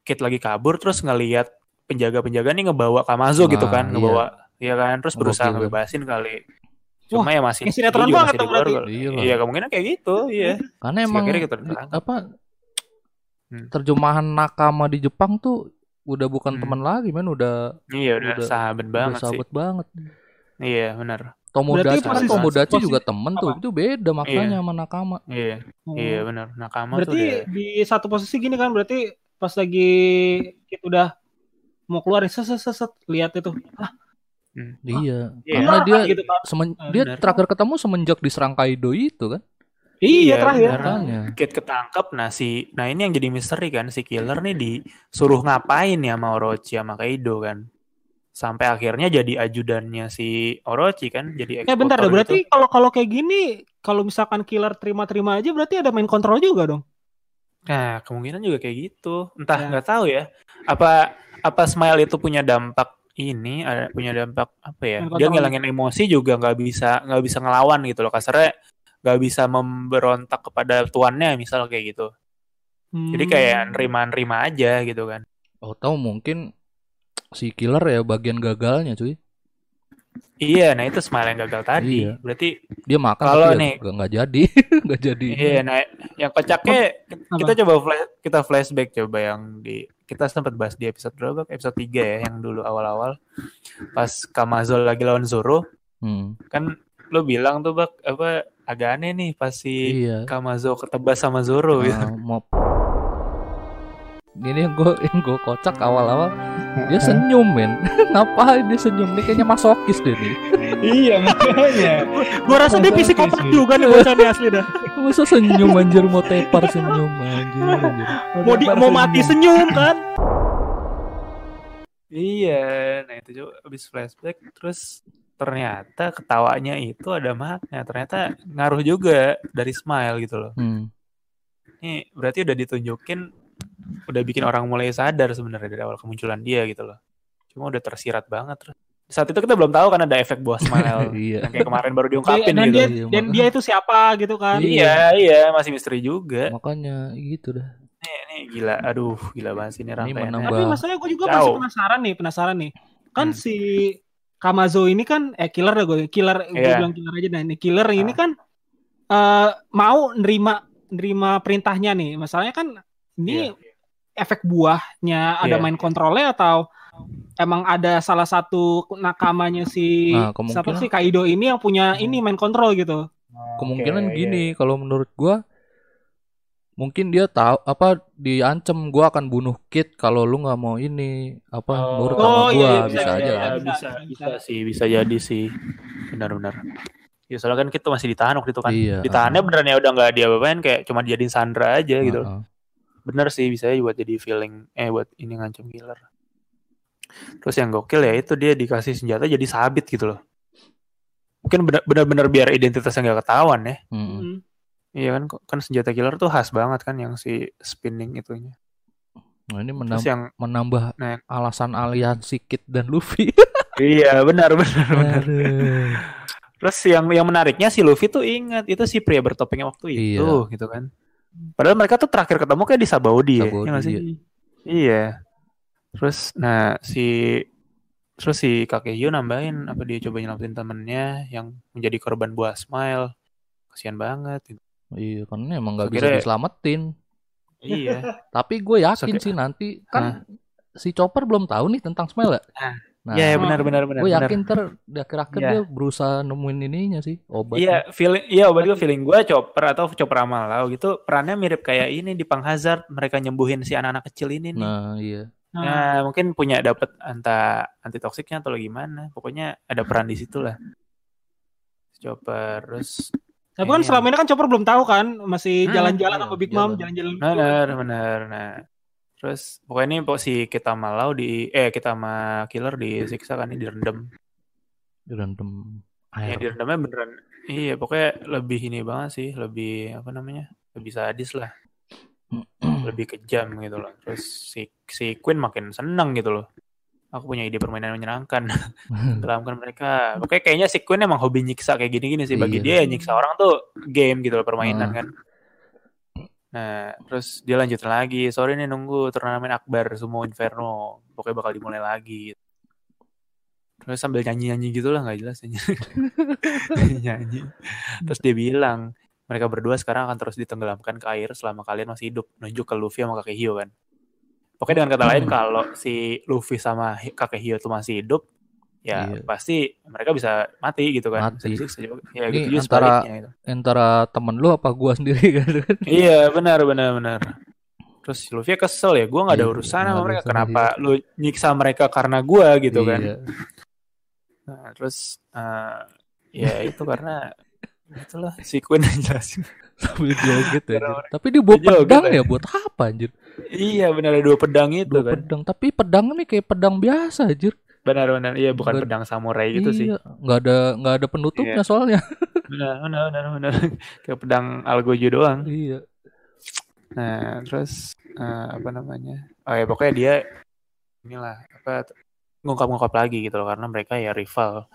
Kit lagi kabur terus ngelihat penjaga-penjaga nih ngebawa Kamazo gitu Nah, kan, iya. ngebawa Iya kan, terus berusaha Gokil, kan. ngebebasin kali. Cuma ya masih kayak sinetron banget tuh berarti. Iya. Iya, kemungkinan kayak gitu, iya. Karena emang kita terangkap. apa Hmm. terjemahan nakama di Jepang tuh udah bukan Hmm. teman lagi men udah Iya, udah, Udah- sahabat udah banget sih. sahabat banget. Iya, benar. Tomodachi Berarti kan Tomodachi posisi- juga temen tuh apa? itu beda maknanya Iya. sama nakama. Iya, Oh. iya benar. Nakama Berarti tuh udah di satu posisi gini kan berarti pas lagi kita udah mau keluar nih set set set, set, lihat itu. Ah, Iya. Iya. Karena dia gitu kan. semen- Ah, dia benar. terakhir ketemu semenjak diserang Kaido itu kan. Iya, terakhir. benar. Makanya. Kit ketangkap nah si nah ini yang jadi misteri kan si killer nih disuruh ngapain ya sama Orochi sama Kaido kan sampai akhirnya jadi ajudannya si Orochi kan jadi Eh bentar deh, berarti gitu. kalau kalau kayak gini, kalau misalkan killer terima-terima aja berarti ada main kontrol juga dong. nah kemungkinan juga kayak gitu entah Ya. nggak tahu ya apa apa Smile itu punya dampak ini ada punya dampak apa ya Main dia ngilangin emosi juga nggak bisa nggak bisa ngelawan gitu loh kasarnya nggak bisa memberontak kepada tuannya misal kayak gitu jadi Hmm. kayak nerima-nerima aja gitu kan Oh tahu mungkin si killer ya bagian gagalnya cuy. Iya, nah itu smile yang gagal tadi. Iya. Berarti Dia makan Kalau ya nih- nggak jadi, nggak jadi. iya, nah yang kocaknya Apa? kita coba flash, kita flashback coba yang di kita sempat bahas di episode berapa? Episode 3 ya yang dulu awal-awal. Pas Kamazol lagi lawan Zoro, Hmm, kan lo bilang tuh bak apa agak aneh nih pas si iya. Kamazo ketebas sama Zoro gitu. Ah, mau ini yang gue yang gue kocak awal-awal dia senyum men ngapain dia senyum nih kayaknya masokis deh nih iya makanya. Gua rasa dia psikopat juga nih bocah nih asli dah. masa senyum anjir mau tepar senyum anjir, anjir. Mau di, mau mati senyum kan? Iya, nah itu juga habis flashback terus ternyata ketawanya itu ada makna. Ternyata ngaruh juga dari smile gitu loh. Hmm. Ini berarti udah ditunjukin udah bikin orang mulai sadar sebenarnya dari awal kemunculan dia gitu loh. Cuma udah tersirat banget terus. Saat itu kita belum tahu kan ada efek buah smile. iya yang kayak kemarin baru diungkapin dan gitu. dia Iya, dan makanya. dia itu siapa gitu kan? Iya, iya, masih misteri juga. makanya gitu dah Nih, nih gila, aduh, gila banget sih ini rangkaiannya. menambah- Tapi masalahnya gue juga Jauh. masih penasaran nih, penasaran nih. Kan Hmm. si Kamazo ini kan eh killer dah gue, killer gue Iya. bilang killer aja nah ini killer ini Ah. kan eh mau nerima nerima perintahnya nih. Masalahnya kan ini efek buahnya ada Iya. main kontrolnya atau emang ada salah satu nakamanya si Nah, siapa sih Kaido ini yang punya ini main kontrol gitu. kemungkinan Oke, gini kalau menurut gua mungkin dia tahu apa diancem gua akan bunuh Kit kalau lu nggak mau ini apa Oh. nurut sama Oh, gua iya, iya, bisa, bisa, aja iya, kan bisa, bisa, bisa, sih, bisa jadi sih. Benar-benar. Ya soalnya kan kita masih ditahan waktu itu kan. Iya, Ditahannya beneran ya udah nggak dia apain kayak cuma dijadiin Sandra aja gitu. Heeh. Bener sih bisa aja buat jadi feeling eh buat ini ngancem killer. Terus yang gokil ya itu dia dikasih senjata jadi sabit gitu loh. Mungkin bener-bener biar identitasnya nggak ketahuan ya. Mm-mm. Hmm. Iya kan kan senjata killer tuh khas banget kan yang si spinning itunya. Nah, ini Terus menambah, yang menambah Nah. alasan aliansi Kit dan Luffy. iya benar benar benar. Aduh. Terus yang yang menariknya si Luffy tuh ingat itu si pria bertopengnya waktu itu Iya. gitu kan. Padahal mereka tuh terakhir ketemu kayak di Sabaudi, ya, Sabaudi, ya nggak sih? iya. Iya. Terus nah si terus si Kakekyo nambahin apa dia coba nyelamatin temennya yang menjadi korban buah smile. Kasihan banget. gitu. Iya, karena emang nggak bisa diselamatin. Iya. Tapi gue yakin Sakit. sih nanti kan si Chopper belum tahu nih tentang Smile ya. Nah, Iya benar benar benar. gue benar. yakin ter di akhir-akhir Iya. dia berusaha nemuin ininya sih obat. Iya, feeling iya obat gue feeling gue chopper atau chopper Amalau gitu perannya mirip kayak ini di Pang Hazard mereka nyembuhin si anak-anak kecil ini nih. Nah, iya. Nah, Nah, mungkin punya dapat anta anti toksiknya atau gimana. Pokoknya ada peran di situ lah. Chopper terus Tapi kan Ini selama ini kan Chopper belum tahu kan, masih Hmm, jalan-jalan iya, sama Big Mom, jalan. jalan-jalan. Benar, benar. Nah, terus pokoknya ini pokok si kita malau di eh kita sama killer disiksa kan ini direndam. Direndam Ya air. direndamnya beneran. Iya, pokoknya lebih ini banget sih, lebih apa namanya? Lebih sadis lah, lebih kejam gitu loh. Terus si si Queen makin seneng gitu loh. Aku punya ide permainan yang menyenangkan. Tenggelamkan mereka. Pokoknya kayaknya si Queen emang hobi nyiksa kayak gini-gini sih. Bagi Iya. dia ya nyiksa orang tuh game gitu loh, permainan Hmm. kan. Nah, terus dia lanjutin lagi. Sorry nih nunggu turnamen Akbar Sumo Inferno. Pokoknya bakal dimulai lagi. Terus sambil nyanyi-nyanyi gitu lah, nggak jelas nyanyi. nyanyi. Terus dia bilang, mereka berdua sekarang akan terus ditenggelamkan ke air selama kalian masih hidup. Nunjuk ke Luffy sama kakek Hio kan. Pokoknya dengan kata lain, Hmm. kalau si Luffy sama kakek Hio itu masih hidup, ya Iya. pasti mereka bisa mati gitu kan. Mati. Bisa juga. Ya Ini gitu antara- gitu. Antara temen lu apa gua sendiri kan? Iya benar benar benar. Terus Luffy kesel ya, gue nggak ada Iya, urusan sama mereka. Kenapa lu nyiksa mereka karena gue gitu kan? Iya. Nah, terus eh, ya itu karena itulah si Queen yang jelasin. Sambil joget ya. Tapi dia bawa joget pedang aja. ya buat apa anjir? iya benar ada dua pedang itu Dua kan. pedang. Tapi pedang ini kayak pedang biasa anjir. Benar benar. Iya bukan Nggak- pedang samurai gitu sih. Iya, nggak ada nggak ada penutupnya soalnya. Benar benar benar benar. Kayak pedang algojo doang. iya. Nah, terus eh, apa namanya? Oh ya pokoknya dia inilah apa ngungkap-ngungkap lagi gitu loh karena mereka ya rival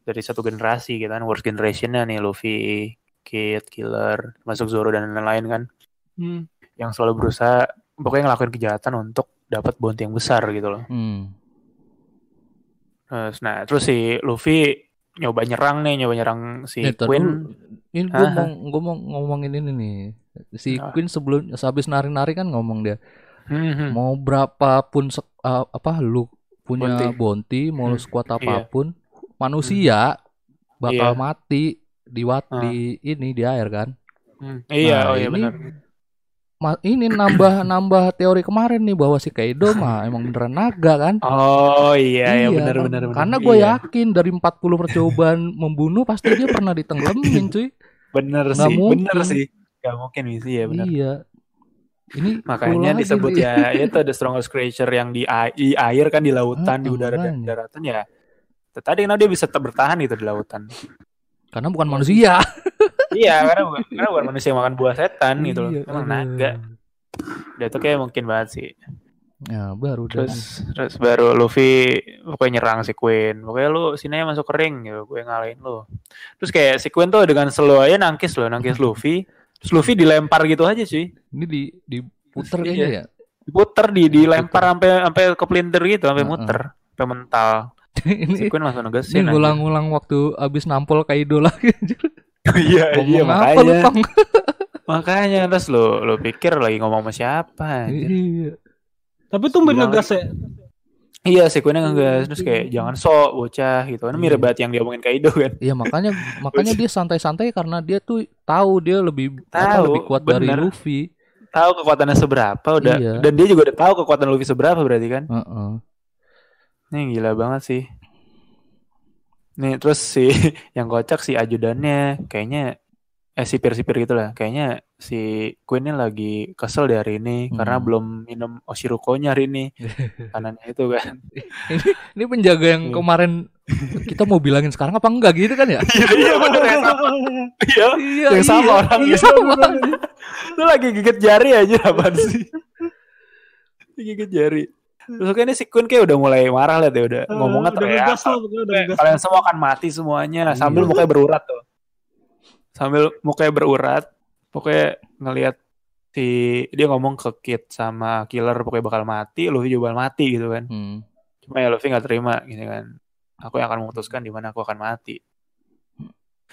dari satu generasi gitu kan worst generationnya nih Luffy, Kid, Killer, masuk Zoro dan lain-lain kan Hmm. yang selalu berusaha pokoknya ngelakuin kejahatan untuk dapat bounty yang besar gitu loh. Hmm. Terus nah terus si Luffy nyoba nyerang nih, nyoba nyerang si tar Queen. Ini gue Hah? mau gua mau ngomongin ini nih. Si Ah. Queen sebelum habis nari-nari kan ngomong dia Hmm, hmm. mau berapapun sek- uh, apa lu punya Bounty. bounty, mau Hmm, sekuat iya. apa pun manusia bakal Iya. mati di wat Ah. di ini di air kan. Hmm, Iya, Nah, oh iya ini benar. Ma- ini nambah nambah teori kemarin nih bahwa si Kaido mah emang beneran naga kan. Oh iya, iya benar kan? benar benar. Karena gue Iya. yakin dari 40 percobaan membunuh pasti dia pernah ditenggelamkan cuy. Bener Nggak sih, mungkin. bener sih. Gak mungkin sih ya bener. Iya. Ini Makanya disebut nih. ya itu the strongest creature yang di, di air kan di lautan, di Ah, udara dan daratan ya. Tadi kenapa dia bisa tetap bertahan gitu di lautan? Karena bukan manusia. iya, karena bukan, karena bukan manusia yang makan buah setan gitu loh. Iya, Emang aduh. naga. Dia tuh kayak mungkin banget sih. Ya, baru. Terus terus baru Luffy pokoknya nyerang si Queen. Pokoknya lu sini aja masuk ke ring gitu, gue ngalahin lu. Terus kayak si Queen tuh dengan slow aja nangkis loh, nangkis Luffy. Terus Luffy dilempar gitu aja cuy. Ini di diputer Iya. kayaknya ya. diputer di dilempar sampai sampai ke pelintir gitu sampai Heeh. muter sampai mental si ini Queen langsung ini negesin aja. ngulang-ngulang waktu abis nampol Kaido lagi. Iya iya apa lu, makanya Tong? makanya terus lu lu pikir lagi ngomong sama siapa. Iya. Tapi tuh Bilang- ngegas ya. iya Queen ngegas terus kayak jangan sok bocah gitu kan mirip Iya. banget yang dia omongin Kaido kan Iya makanya makanya dia santai-santai karena dia tuh tahu dia lebih apa, Tahu, lebih kuat dari bener. Luffy. tahu kekuatannya seberapa udah Iya. dan dia juga udah tahu kekuatan Luffy seberapa berarti kan Heeh. ini gila banget sih nih terus si yang kocak si ajudannya kayaknya eh sipir-sipir gitu lah kayaknya si Queen ini lagi kesel di hari ini karena Hmm. belum minum Oshiruko-nya hari ini kanannya itu kan Ini penjaga yang Iya. kemarin kita mau bilangin sekarang apa enggak gitu kan ya? iya iya yang sama iya iya, Yang sama orang Iya gitu. sama. lu lagi gigit jari aja apaan sih gigit jari terus kayaknya si Queen kayak udah mulai marah lah deh udah ngomongnya udah teriak ngegas lah, pokoknya udah ngegas. kalian semua akan mati semuanya. Sambil Iya. mukanya berurat tuh. Sambil mukanya berurat pokoknya ngelihat si dia ngomong ke Kid sama Killer pokoknya bakal mati Luffy juga bakal mati gitu kan. Hmm. cuma ya Luffy nggak terima gini kan. Aku yang akan memutuskan di mana aku akan mati.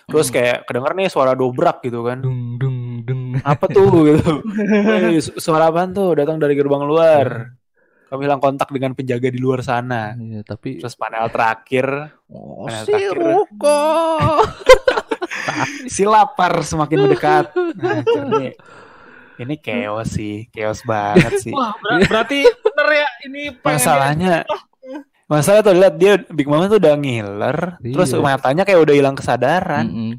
Terus Hmm. kayak kedenger nih suara dobrak gitu kan. Dung dung dung. apa tuh? gitu. Suara apaan tuh? Datang dari gerbang luar hilang kontak dengan penjaga di luar sana Iya, tapi terus panel terakhir oh, panel si terakhir. Ruko. si lapar semakin mendekat. Nah, ini ini chaos sih, chaos banget sih. Wah, ber- berarti bener ya ini pengen Masalahnya Masalah tuh lihat dia Big Mom tuh udah ngiler, terus Iya. matanya kayak udah hilang kesadaran. Mm-mm.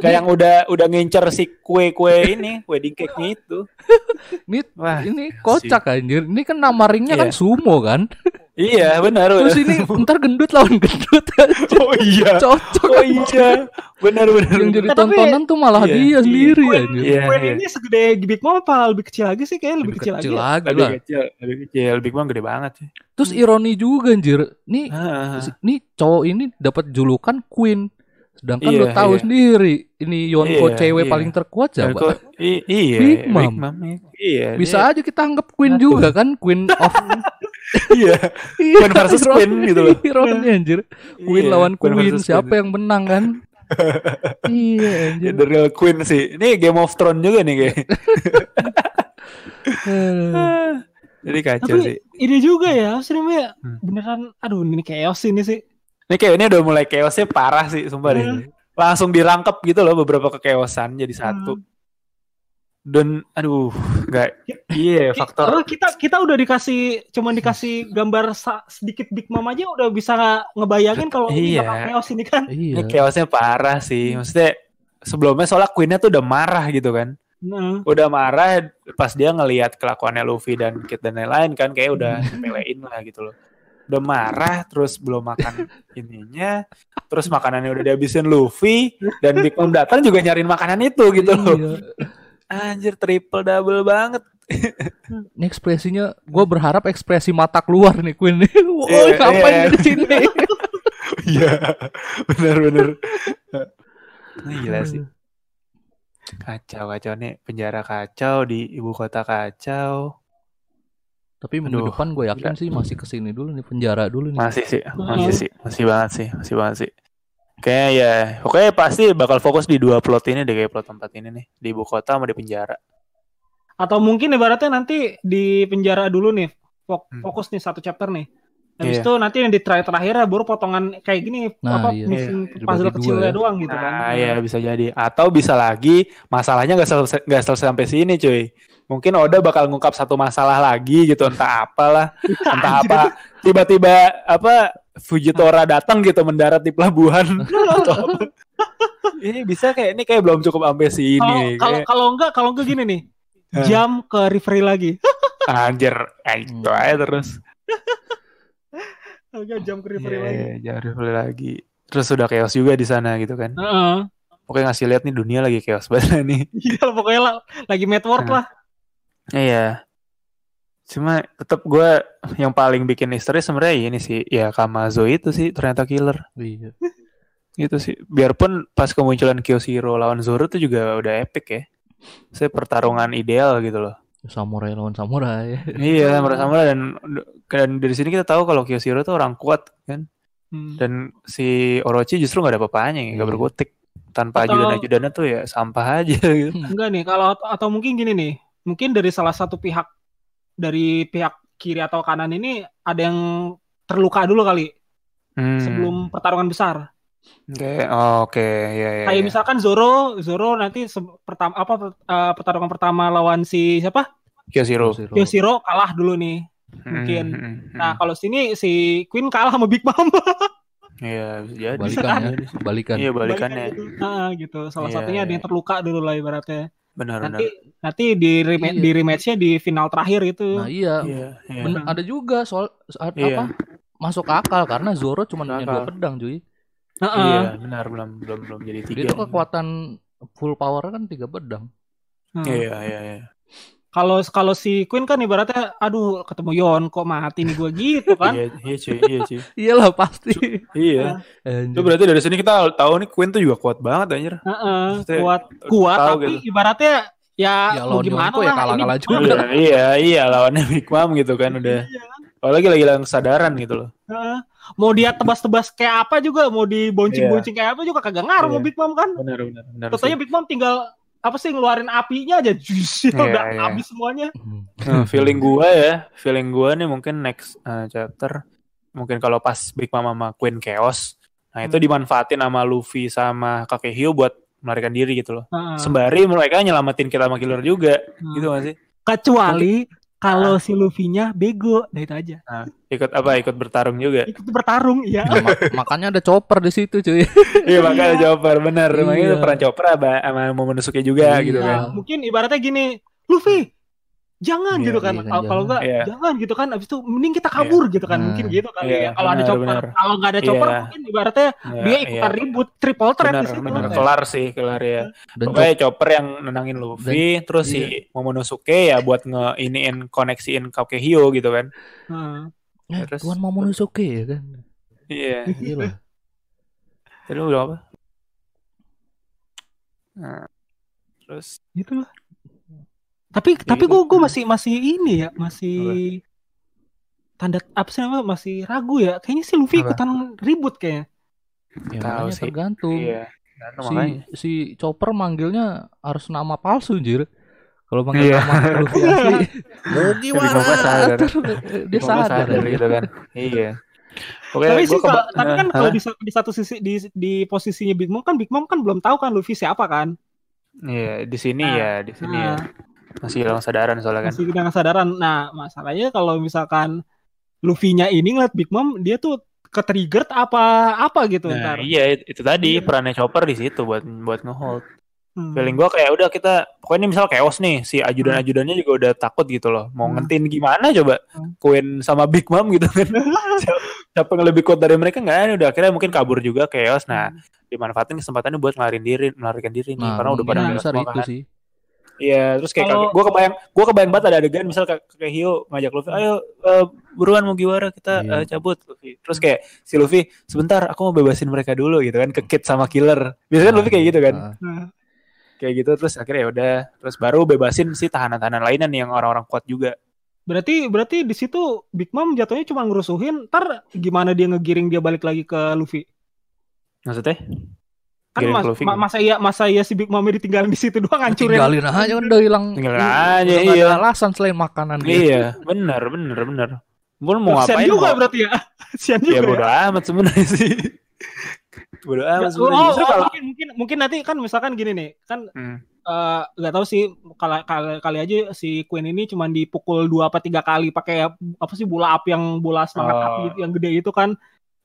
Kayak yang udah udah ngincer si kue-kue ini, wedding cake-nya itu. Ini Wah, ini kocak anjir. Ini kan nama ringnya kan Iya. sumo kan. Iya, benar. Terus benar. ini ntar gendut lawan gendut anjir. Oh iya. Cocok. Oh iya. Benar benar. Yang jadi Nah, tapi- tontonan tuh malah Iya. dia sendiri. Iya, Kue iya. ini segede Big Mom apa lebih kecil lagi sih? Kayaknya lebih, kecil, lagi. ya. lagi Lebih lah. kecil, lebih kecil. Big Bang gede banget sih. Terus ironi juga anjir. Nih Ah, si- nih cowok ini dapat julukan Queen. Sedangkan Iya, lo tahu iya. sendiri ini Yonko Iya, cewek iya. paling terkuat siapa? iya, Big Mom. Iya, Bisa aja kita anggap Queen juga kan, Queen of iya. Queen versus Queen gitu loh. Ironi anjir. Queen Iya, lawan Queen, versus siapa Queen. yang menang kan? iya Ya, anjir. The real Queen sih. Ini Game of Thrones juga nih kayak. Jadi kacau Tapi sih. ini juga ya, sih namanya Hmm. beneran, aduh ini chaos ini sih. Ini kayak ini udah mulai chaosnya parah sih, sumpah deh. Hmm. Langsung dirangkep gitu loh beberapa kekeosan jadi satu. Dan aduh, enggak iya Ki- faktor kita kita udah dikasih cuman dikasih gambar sedikit Big Mom aja udah bisa ngebayangin kalau ini Iya. chaos ini kan. Iya. ini chaosnya parah sih. Maksudnya sebelumnya soalnya Queen-nya tuh udah marah gitu kan. Nah, Udah marah pas dia ngelihat kelakuannya Luffy dan Kid dan lain-lain kan kayak udah nyepelein lah gitu loh. Udah marah terus belum makan ininya, terus makanannya udah dihabisin Luffy dan Big Mom datang juga nyariin makanan itu gitu loh. Iya. Anjir triple double banget. Ini ekspresinya, gue berharap ekspresi mata keluar nih Queen. Woi, Iya, ngapain iya. di sini? Iya, bener-bener. Ini gila sih. Kacau, kacau nih. Penjara kacau, di ibu kota kacau. Tapi minggu Aduh, depan gue yakin gila. sih masih ke sini dulu nih penjara dulu nih. Masih sih, masih sih. Masih banget sih, masih banget sih. Kayaknya ya, pokoknya pasti bakal fokus di dua plot ini deh, kayak plot tempat ini nih. Di ibu kota sama di penjara. atau mungkin ibaratnya nanti di penjara dulu nih, Hmm. fokus nih satu chapter nih. Habis Iya. itu nanti yang di terakhir terakhir baru potongan kayak gini Nah, apa iya. missing Dibagi puzzle kecilnya ya. doang gitu kan. Nah, ya bisa jadi. Atau bisa lagi, masalahnya nggak selesai, nggak selesai sampai sini, cuy. Mungkin Oda bakal ngungkap satu masalah lagi gitu, entah apalah. entah apa tiba-tiba apa Fujitora datang gitu mendarat di pelabuhan atau apa. ini bisa kayak ini kayak belum cukup sampai sini Kalau kalau enggak kalau enggak gini nih. Hah. Jam ke referee lagi. anjir eh, itu aja terus Enggak jam ke referee lagi. Iya, jangan replay lagi terus sudah chaos juga di sana gitu kan Heeh. oke ngasih lihat nih dunia lagi chaos banget nih Iya pokoknya lah, lagi network Nah. lah. iya cuma tetap gue yang paling bikin misteri sebenarnya ini sih ya Kamazo itu sih ternyata killer Iya. gitu sih biarpun pas kemunculan Kyoshiro lawan Zoro tuh juga udah epic ya saya pertarungan ideal gitu loh Samurai lawan samurai. iya sama-sama dan dan dari sini kita tahu kalau Kyoshiro tuh orang kuat kan Hmm. dan si Orochi justru nggak ada apa-apanya nggak Iya. berkutik tanpa Atau- ajudan-ajudannya tuh ya sampah aja gitu. Enggak nih, kalau atau mungkin gini nih. Mungkin dari salah satu pihak dari pihak kiri atau kanan ini ada yang terluka dulu kali Hmm. sebelum pertarungan besar. Oke, oh, oke, ya, ya. Kayak ya. misalkan Zoro, Zoro nanti pertama apa eh, pertarungan pertama lawan si siapa? Kyoshiro. Yoshiro kalah dulu nih. Hmm, mungkin. hmm, hmm, Nah, kalau sini si Queen kalah sama Big Mom. Iya, jadi. Balikan ya, Bisa jadi. balikan. Iya, balikannya. gitu. Nah, gitu. Salah Iya, satunya ada iya. yang terluka dulu lah ibaratnya. Benar, benar. Nanti nanti di rema- Iya. di rematchnya di final terakhir itu. Nah iya, Iya, iya. bener, ada juga soal saat Iya. apa masuk akal karena Zoro cuma punya dua pedang cuy. Heeh. Iya, benar belum belum belum jadi tiga. Dia tuh kekuatan full power kan tiga pedang. Hmm. Iya, iya, iya. Kalau kalau si Queen kan ibaratnya aduh ketemu Yon kok mati nih gue gitu kan. Iya, iya, cuy, iya, cuy. Iyalah pasti. Iya. Anjir. Itu berarti dari sini kita tahu nih Queen tuh juga kuat banget anjir. Heeh, Maksudnya, kuat kuat tahu tapi gitu. ibaratnya ya, Ya, mau lawan gimana ya lah kalah-kalah ini juga. Iya, iya, iya lawannya Big Mom gitu kan udah. Iya? Apalagi lagi hilang kesadaran gitu loh. Heeh. mau dia tebas-tebas kayak apa juga, mau diboncing-boncing kayak apa juga kagak ngaruh Iya. mau Big Mom kan. Benar, benar, benar. Tentunya Big Mom tinggal apa sih ngeluarin apinya aja jus Iya, udah iya. habis semuanya. Hmm. Nah, feeling gua ya, feeling gua nih mungkin next uh, chapter mungkin kalau pas Big Mom sama Queen Chaos, nah itu Hmm. dimanfaatin sama Luffy sama Kakehio buat melarikan diri gitu loh. Heeh. Sembari mereka nyelamatin kita sama Killer juga, Hmm. gitu gak sih? Kecuali kalau si Luffy-nya bego, nah itu aja. Ikut apa? Ikut bertarung juga. Ikut bertarung, ya. Nah, ma- makanya ada chopper di situ cuy. Iya makanya chopper bener. Iya. Makanya peran chopper sama, Momonosuke juga Iya. gitu kan. Mungkin ibaratnya gini, Luffy, jangan Iya, gitu kan. iya kan, Kalau enggak, Iya. jangan gitu kan. Abis itu mending kita kabur gitu kan. Mungkin gitu kali Iya, ya. Kalau ada chopper, kalau nggak ada chopper, Iya. mungkin ibaratnya Iya, dia ikutan iya. ribut triple threat Bener, di situ. bener. Ya. Kelar sih, kelar ya. Dan Pokoknya chopper yang nenangin Luffy, terus iya. si Momonosuke ya buat nge-iniin koneksiin Kakehio gitu kan. Nah. Eh, Terus- Tuan Momonosuke ya kan. Iya. Gila. Tadi bilang apa? Nah, terus gitu lah. Tapi tapi gitu. gue gue masih masih ini ya masih tanda apa sih namanya masih ragu ya. Kayaknya si Luffy Apa? ikutan ribut kayaknya. Ya Tahu sih. tergantung. iya. Nah, Si makanya. si chopper manggilnya harus nama palsu anjir. Kalau manggil Iya. nama Luffy asli, mau gimana? Momo sadar. Dia Momo sadar. ya. gitu kan. Iya. Pokoknya tapi sih keba- kalau- tapi kan kalau di, di satu sisi di di posisinya Big Mom kan Big Mom kan belum tahu kan Luffy siapa kan. Iya, di sini Nah, ya, di sini ya. Masih hilang kesadaran soalnya kan. masih dengan kesadaran. Nah, masalahnya kalau misalkan Luffy-nya ini ngeliat Big Mom, dia tuh ke-triggered apa apa gitu Nah, ntar. iya itu, itu tadi Iya. perannya Chopper di situ buat buat ngehold. Hmm. Feeling gua kayak udah kita pokoknya ini misal chaos nih, si ajudan-ajudannya juga udah takut gitu loh. Mau Hmm. ngentin gimana coba? Hmm. Queen sama Big Mom gitu kan. siapa, yang lebih kuat dari mereka nggak ada udah akhirnya mungkin kabur juga chaos. Nah, dimanfaatin kesempatannya buat ngelarin diri, melarikan diri nih Nah, karena udah pada besar itu kan. sih. Iya, terus kayak kaget. Gua kebayang, gua kebayang banget ada adegan misal kayak kayak Hio ngajak Luffy, "Ayo eh, buruan Mugiwara kita Iya. eh, cabut." Luffy. Terus kayak si Luffy, "Sebentar, aku mau bebasin mereka dulu." gitu kan, ke Kid sama Killer. Biasanya kan Luffy kayak gitu kan. Nah, Nah, Kayak gitu terus akhirnya ya udah, terus baru bebasin si tahanan-tahanan lainnya nih yang orang-orang kuat juga. berarti berarti di situ Big Mom jatuhnya cuma ngerusuhin, ntar gimana dia ngegiring dia balik lagi ke Luffy? Maksudnya? Kan mas, ma- masa iya masa iya si Big Mom ditinggalin di situ doang ngancurin. tinggalin aja udah hilang. Tinggalin udah aja, nggak iya. ada alasan selain makanan gitu. Iya, bener, bener, bener. Mau mau Sian ngapain? juga mau- berarti ya. Sian juga. Ya bodo amat sebenarnya sih. bodo ya. amat Oh, sebenarnya. oh, Justru kalau mungkin mungkin mungkin nanti kan misalkan gini nih, kan Hmm. eh, nggak tahu sih kali, kali kali aja si Queen ini cuma dipukul dua apa tiga kali pakai apa sih bola api yang bola semangat Oh. api gitu, yang gede itu kan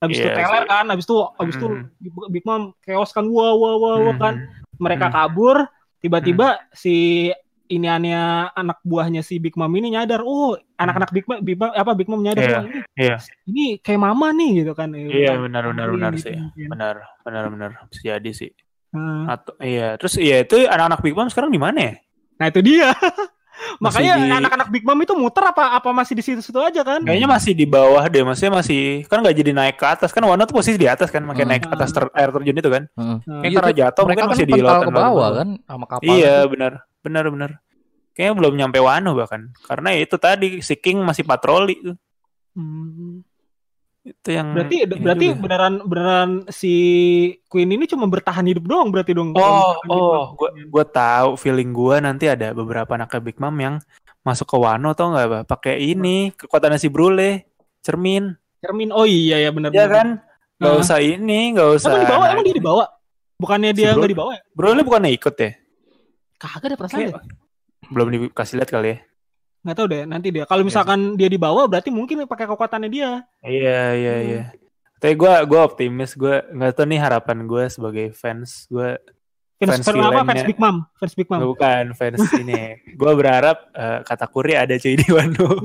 habis itu Iya teler sih. kan habis itu habis itu Mm. Big- Mom chaos kan wah wah wah wah kan Hmm. mereka Hmm. kabur tiba-tiba si iniannya anak buahnya si Big Mom ini nyadar oh anak-anak Big Mom, Big Mom- apa Big Mom nyadar Iya, "Wah, ini, iya. ini kayak mama nih gitu kan Iya benar benar benar Gitu sih. mungkin. Benar benar benar bisa jadi sih. Hmm. Atau iya, terus iya itu anak-anak Big Mom sekarang di mana ya? nah itu dia makanya di- anak-anak Big Mom itu muter apa apa masih di situ-situ aja kan Kayaknya masih di bawah deh, maksudnya masih kan nggak jadi naik ke atas kan Wano tuh posisi di atas kan, makanya Hmm. naik ke atas ter- air terjun itu kan. Heeh. Nah, Kayak Iya, karena jatuh mereka mungkin kan masih di lautan ke bawah bawah. kan sama kapal. Iya itu. benar benar benar. Kayaknya belum nyampe Wano bahkan, karena ya itu tadi si King masih patroli tuh. hmm. Itu yang berarti berarti juga. beneran beneran si Queen ini cuma bertahan hidup doang berarti dong Oh, Big oh, gua gua tahu feeling gua nanti ada beberapa anak Big Mom yang masuk ke Wano tau nggak, Bah? Pakai ini kekuatan si Brule, cermin. cermin oh iya ya benar Ya kan? Gak Nah. usah ini, gak usah. emang dibawa emang dia dibawa bukannya Si dia nggak dibawa ya Brule bukannya ikut ya? kagak ada perasaan Kayak- deh Belum dikasih lihat kali ya. Nggak tahu deh nanti dia kalau misalkan dia dibawa berarti mungkin pakai kekuatannya dia Iya, iya, Hmm. iya. Tapi gua gua optimis, gua nggak tahu nih harapan gua sebagai fans, gua fans, Fans fans apa fans Big Mom fans Big Mom Nggak, bukan fans ini. Gua berharap eh, kata Kuri ada cuy di Wano.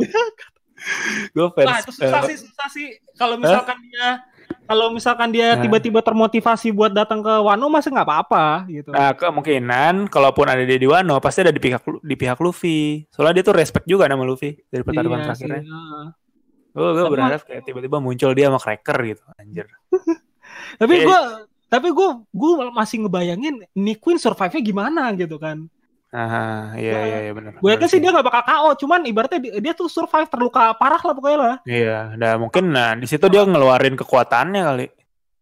gua fans. Wah itu susah eh, sih susah sih kalau misalkan dia kalau misalkan dia Nah. tiba-tiba termotivasi buat datang ke Wano masih nggak apa-apa gitu Nah, kemungkinan kalaupun ada dia di Wano pasti ada di pihak di pihak Luffy. Soalnya dia tuh respect juga sama Luffy dari pertarungan Iya terakhirnya. heeh. Gue gue berharap kayak tiba-tiba muncul dia sama Cracker gitu, anjir. tapi gue tapi gue gue masih ngebayangin Nick Queen survive-nya gimana gitu kan Ah, iya iya iya benar. gue yakin sih dia nggak bakal KO cuman ibaratnya dia, dia tuh survive terluka parah lah pokoknya lah Iya, nah mungkin nah di situ dia ngeluarin kekuatannya kali.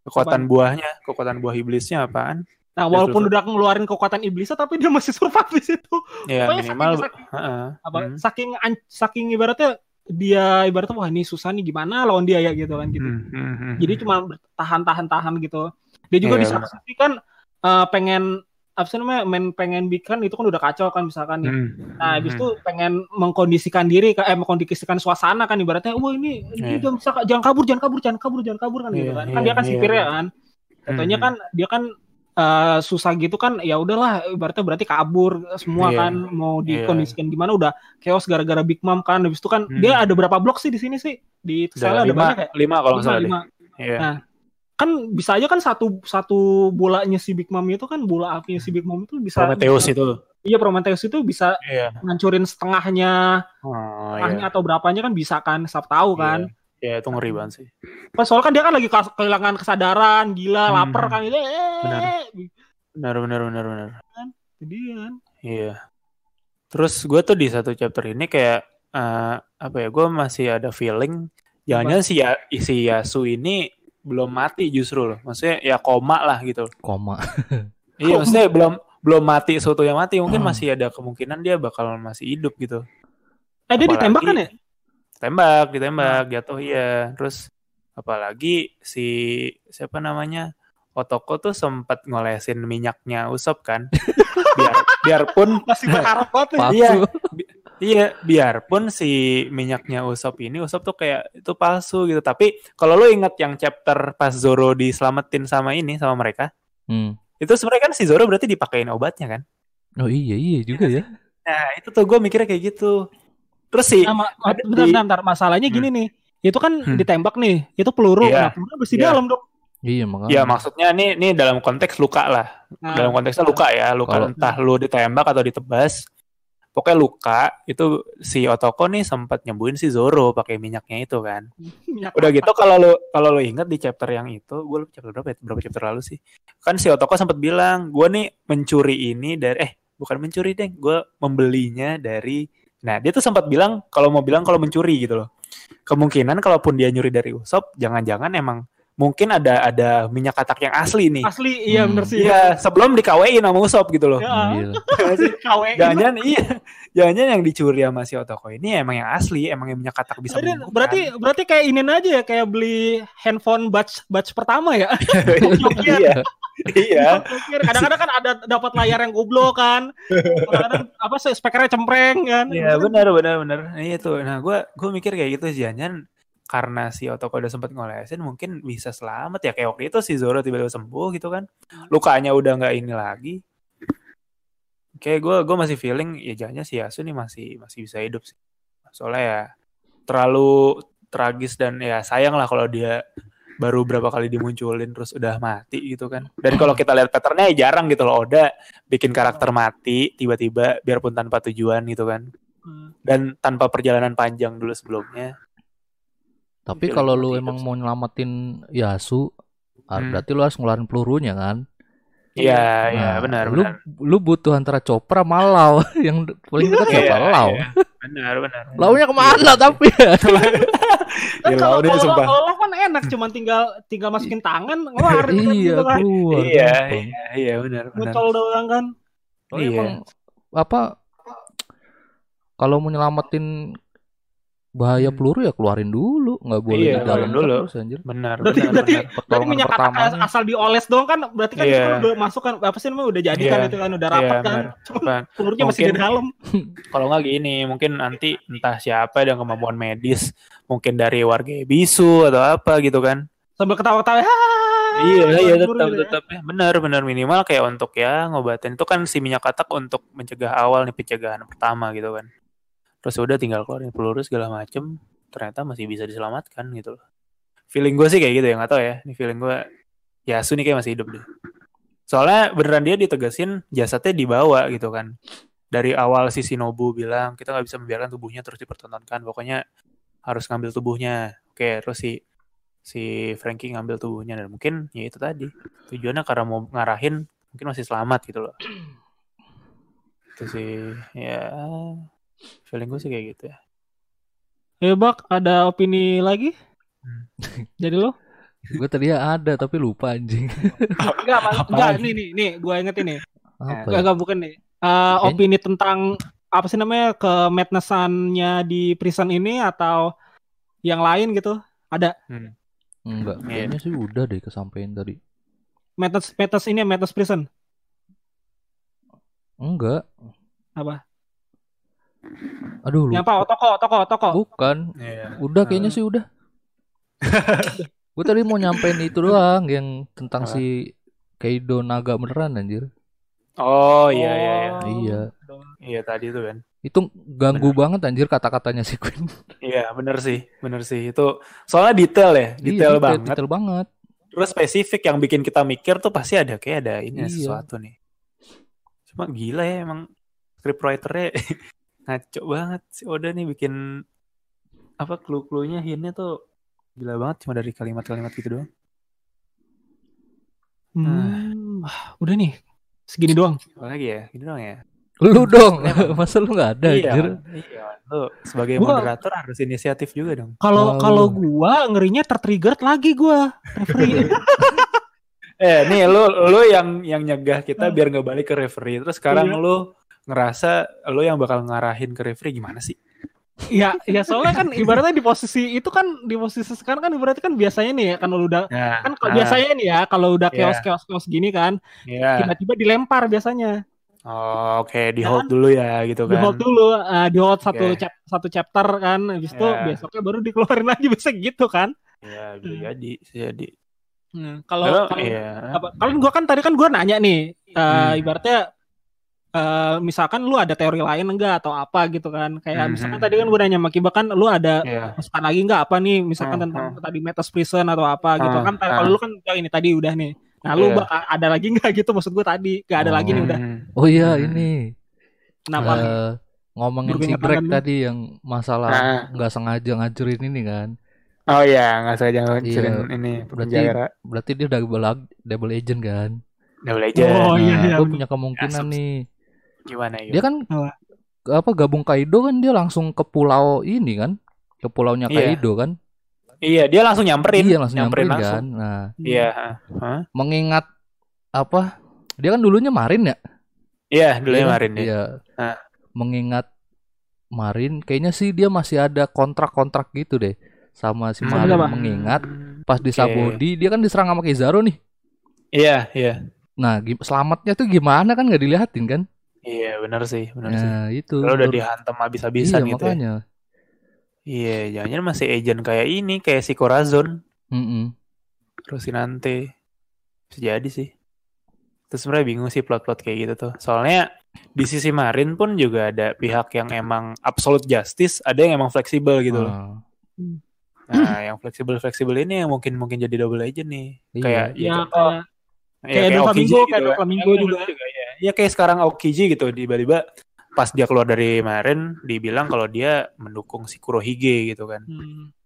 Kekuatan buahnya, kekuatan buah iblisnya apaan? nah walaupun udah ngeluarin kekuatan iblisnya tapi dia masih survive di situ Ya Pokoknya minimal saking- saking- heeh. apa Hmm. saking saking ibaratnya dia ibaratnya wah ini susah nih gimana lawan dia ya gitu kan gitu Hmm, hmm, hmm, jadi hmm. cuma bertahan tahan tahan gitu dia juga Iya, di satu sisi kan eh, pengen apa sih namanya main pengen bikin itu kan udah kacau kan misalkan nih. Hmm. Nah, habis Hmm. itu pengen mengkondisikan diri, eh mengkondisikan suasana kan ibaratnya, wah ini, ini Iya. jangan, bisa- jangan kabur, jangan kabur, jangan kabur, jangan kabur kan gitu Iya, kan. Kan iya, dia kan iya, sipir ya iya. kan. Contohnya Hmm. kan dia kan eh, susah gitu kan, ya udahlah ibaratnya berarti kabur semua Iya. kan mau dikondisikan gimana udah chaos gara-gara Big Mom kan. Habis itu kan Hmm. dia ada berapa blok sih di sini sih? Di Texel ada lima, banyak ya? lima kalau nggak Lima, salah lima. Iya. Nah, kan bisa aja kan satu satu bolanya si Big Mom itu kan bola apinya si Big Mom itu bisa Prometheus bisa- itu. Iya Prometheus itu bisa Iya. ngancurin setengahnya, Oh, setengahnya iya. atau berapanya kan bisa kan, siapa tahu kan. Iya, itu ngeri banget sih. Pas soalnya kan dia kan lagi kehilangan kesadaran, gila, Hmm. lapar kan gitu. Eh, Benar. Benar, benar, benar, benar. Jadi kan. Iya. Terus gue tuh di satu chapter ini kayak eh, apa ya? Gue masih ada feeling jangan-jangan si, ya, si Yasu ini belum mati justru loh. Maksudnya ya koma lah gitu. Koma. Iya, maksudnya belum belum mati yang mati. Mungkin Hmm. masih ada kemungkinan dia bakal masih hidup gitu. Eh dia Apalagi- ditembak kan ya? Tembak, ditembak, jatuh iya. Terus apalagi si siapa namanya? Otoko tuh sempat ngolesin minyaknya Usop kan. Biar biarpun Masih berharap banget ya. Iya. Iya, biarpun si minyaknya Usop ini Usop tuh kayak itu palsu gitu. Tapi kalau lo ingat yang chapter pas Zoro diselamatin sama ini sama mereka, Hmm. itu sebenarnya kan si Zoro berarti dipakein obatnya kan. Oh iya iya juga ya. Nah, itu tuh gue mikirnya kayak gitu. Terus sih, Nah, bentar, di- bentar, bentar. Masalahnya gini nih. Itu kan Hmm. ditembak nih. Itu peluru. Iya. Nah, peluru di Iya. dalam dong. Iya makanya. ya maksudnya nih nih dalam konteks luka lah. Nah, Dalam konteksnya luka ya, luka Kalau- entah lu ditembak atau ditebas. Pokoknya luka itu si Otoko nih sempat nyembuhin si Zoro pakai minyaknya itu kan. minyak Udah apa? gitu kalau lu kalau lu inget di chapter yang itu, gue lupa chapter berapa ya? Berapa chapter lalu sih? Kan si Otoko sempat bilang, gue nih mencuri ini dari eh bukan mencuri deh, gue membelinya dari Nah, dia tuh sempat bilang kalau mau bilang kalau mencuri gitu loh. Kemungkinan kalaupun dia nyuri dari Usop, jangan-jangan emang mungkin ada ada minyak katak yang asli nih. Asli, iya Hmm. bener sih. Iya, sebelum dikawin sama Usop gitu loh. Ya. Jangan-jangan iya, jangan-jangan yang dicuri sama si Otoko ini emang yang asli, emang yang minyak katak bisa Berarti, menyembuhkan. berarti berarti kayak ini aja ya kayak beli handphone batch batch pertama ya. Iya. Iya. Nokia. Kadang-kadang kan ada dapat layar yang goblok kan. Kadang-kadang apa sih spekernya cempreng kan. Iya benar benar benar. Nah, itu. Nah gue gue mikir kayak gitu sih jangan karena si Otoko udah sempat ngolesin mungkin bisa selamat ya kayak waktu itu si Zoro tiba-tiba sembuh gitu kan. Lukanya udah nggak ini lagi. Kayak gue gue masih feeling ya jangan si Yasu nih masih masih bisa hidup sih. Soalnya ya terlalu tragis dan ya sayang lah kalau dia baru berapa kali dimunculin terus udah mati gitu kan. Dan kalau kita lihat patternnya ya jarang gitu loh Oda bikin karakter mati tiba-tiba biarpun tanpa tujuan gitu kan Hmm. dan tanpa perjalanan panjang dulu sebelumnya. Tapi kalau lu hidup emang sih. mau nyelamatin Yasu, ah, Hmm. berarti lu harus ngeluarin pelurunya kan? Iya, iya Nah, benar lu, benar. Lu butuh antara chopper sama lau. Yang paling dekat siapa? Iya, Lau. iya. Benar benar. Launya ke mana tapi? Kan Iya, kalau kalau sumpah. kalau kan enak cuman tinggal tinggal masukin tangan ngeluar gitu iya, kan. keluar. Iya, gampang. iya, iya benar benar. Muncul doang kan. Oh, Iya. emang apa kalau mau nyelamatin bahaya Hmm. peluru ya keluarin dulu, nggak boleh Iya, di dalam dulu. terus anjir. Benar Berarti benar berarti benar. berarti minyak katak pertamanya. asal dioles doang kan berarti kan Iya. itu kan udah masuk kan apa sih namanya udah jadi Iya. kan itu kan udah rapat Iya, kan. Cuma Bukan. pelurnya masih di Mungkin- dalam. Kalau nggak gini, mungkin nanti entah siapa yang kemampuan medis, mungkin dari warga bisu atau apa gitu kan. Sambil ketawa-ketawa. "Ah, Iya, iya tetap gitu ya. tetap ya. Benar benar minimal kayak untuk ya ngobatin itu kan si minyak katak untuk mencegah awal nih pencegahan pertama gitu kan. Terus udah tinggal keluarin peluru segala macem, ternyata masih bisa diselamatkan gitu loh. Feeling gue sih kayak gitu ya nggak tahu ya. Ini feeling gue Yasu nih kayak masih hidup deh. Soalnya beneran dia ditegasin jasadnya dibawa gitu kan. Dari awal si Shinobu bilang kita nggak bisa membiarkan tubuhnya terus dipertontonkan. Pokoknya harus ngambil tubuhnya. Oke, terus si si Frankie ngambil tubuhnya dan mungkin ya itu tadi tujuannya karena mau ngarahin mungkin masih selamat gitu loh. Itu sih ya feeling gue sih kayak gitu ya. Eh Bak, ada opini lagi? Hmm. Jadi lo? Gue tadi ada tapi lupa anjing. Enggak, enggak nih nih nih gue inget ini. Apa Enggak, ya? enggak bukan nih. Eh, opini tentang apa sih namanya ke madnessannya di prison ini atau yang lain gitu? Ada Enggak, Iya. kayaknya sih udah deh kesampaian tadi. madness madness ini madness prison. Enggak. Apa? Aduh, Yang lupa. apa? Otoko, Otoko, Otoko. Bukan. Iya. Udah kayaknya sih udah. Gue tadi mau nyampein itu doang yang tentang si Kaido naga beneran anjir. Oh iya iya iya. Oh. Iya. Iya tadi itu kan. Itu ganggu banget anjir kata-katanya si Queen. Iya bener sih, bener sih itu. Soalnya detail ya, detail Iya, banget. Detail banget. Terus spesifik yang bikin kita mikir tuh pasti ada kayak ada ini Iya. sesuatu nih. Cuma gila ya emang scriptwriternya ngaco banget si Oda nih bikin apa clue-cluenya hintnya tuh gila banget cuma dari kalimat-kalimat gitu doang. Hmm. Wah, udah nih. Segini doang. Apa lagi ya? Gitu doang ya. Lu dong, Sebenarnya masa lu nggak ada iya, anjir? iya. Lu sebagai Gua- moderator harus inisiatif juga dong. Kalau Oh. kalau gua ngerinya tertrigger lagi gua. Referee. Eh, nih lu lu yang yang nyegah kita biar nggak balik ke referee. Terus sekarang Iya. lu ngerasa lu yang bakal ngarahin ke referee gimana sih? Iya, ya soalnya kan ibaratnya di posisi itu kan di posisi sekarang kan ibaratnya kan biasanya nih ya kan lu udah Nah, kan kalau biasanya nih ya kalau udah chaos chaos chaos gini kan Iya. tiba-tiba dilempar biasanya Oh, oke di Ya hold dulu ya gitu di kan. hold dulu eh, di hold satu Oke. chap- satu chapter kan habis itu Iya. besoknya baru dikeluarin lagi bisa gitu kan Iya, bisa Hmm. jadi, bisa jadi. Hmm, kalau Kalau apa kalian gua kan tadi kan gua nanya nih eh, Hmm. ibaratnya eh, misalkan lu ada teori lain enggak atau apa gitu kan kayak Hmm, misalkan hmm, tadi kan gua nanya sama Kiba kan lu ada Iya. masukan lagi nggak apa nih misalkan Hmm, tentang hmm. tadi Metas Prison atau apa gitu Hmm, kan kalau hmm. lu kan ini tadi udah nih nah lu bakal ada lagi nggak gitu maksud gue tadi nggak ada lagi nih udah Hmm. Oh iya Hmm. ini kenapa eh, ngomongin si Greg tangan. tadi yang masalah Nah. nggak sengaja ngajurin ini kan. Oh iya, nggak sengaja ngancurin Iya, ini berarti- penjara. Berarti dia double double agent kan. Double agent. Oh, iya, Nah, iya, gue punya kemungkinan Asup. nih. Gimana ya? Dia kan Apa? apa gabung Kaido kan dia langsung ke pulau ini kan. Ke pulaunya Iya. Kaido kan. Iya, dia langsung nyamperin. Iya langsung nyamperin, langsung. kan. Nah, Iya, hah? mengingat apa? Dia kan dulunya Marin ya? Iya, dulu Iya kan? kemarin dia. Iya. Ah. Mengingat Marin kayaknya sih dia masih ada kontrak-kontrak gitu deh sama si Hmm. Marin Apa? mengingat pas di. Sabodi dia kan diserang sama Kizaru nih. Iya, iya. Nah, selamatnya tuh gimana kan nggak dilihatin kan? Iya, benar sih, benar sih. Nah, itu. Kalau udah dihantam habis-habisan iya, gitu ya. makanya. Iya, jangan-jangan masih agent kayak ini, kayak si Corazon, Mm-mm. Rosinante. Bisa jadi sih. Terus sebenarnya bingung sih plot-plot kayak gitu tuh. Soalnya di sisi Marin pun juga ada pihak yang emang absolute justice, ada yang emang fleksibel gitu loh. Ah, Nah, yang fleksibel-fleksibel ini yang mungkin mungkin jadi double agent nih. Iya. Kayak ya contoh, kayak ya, kayak Dua Aokiji Flamingo, kayak Dua kan. Flamingo Ya, juga. Ya. Ya kayak sekarang Aokiji gitu tiba-tiba pas dia keluar dari Marin dibilang kalau dia mendukung si Kurohige gitu kan. Hmm.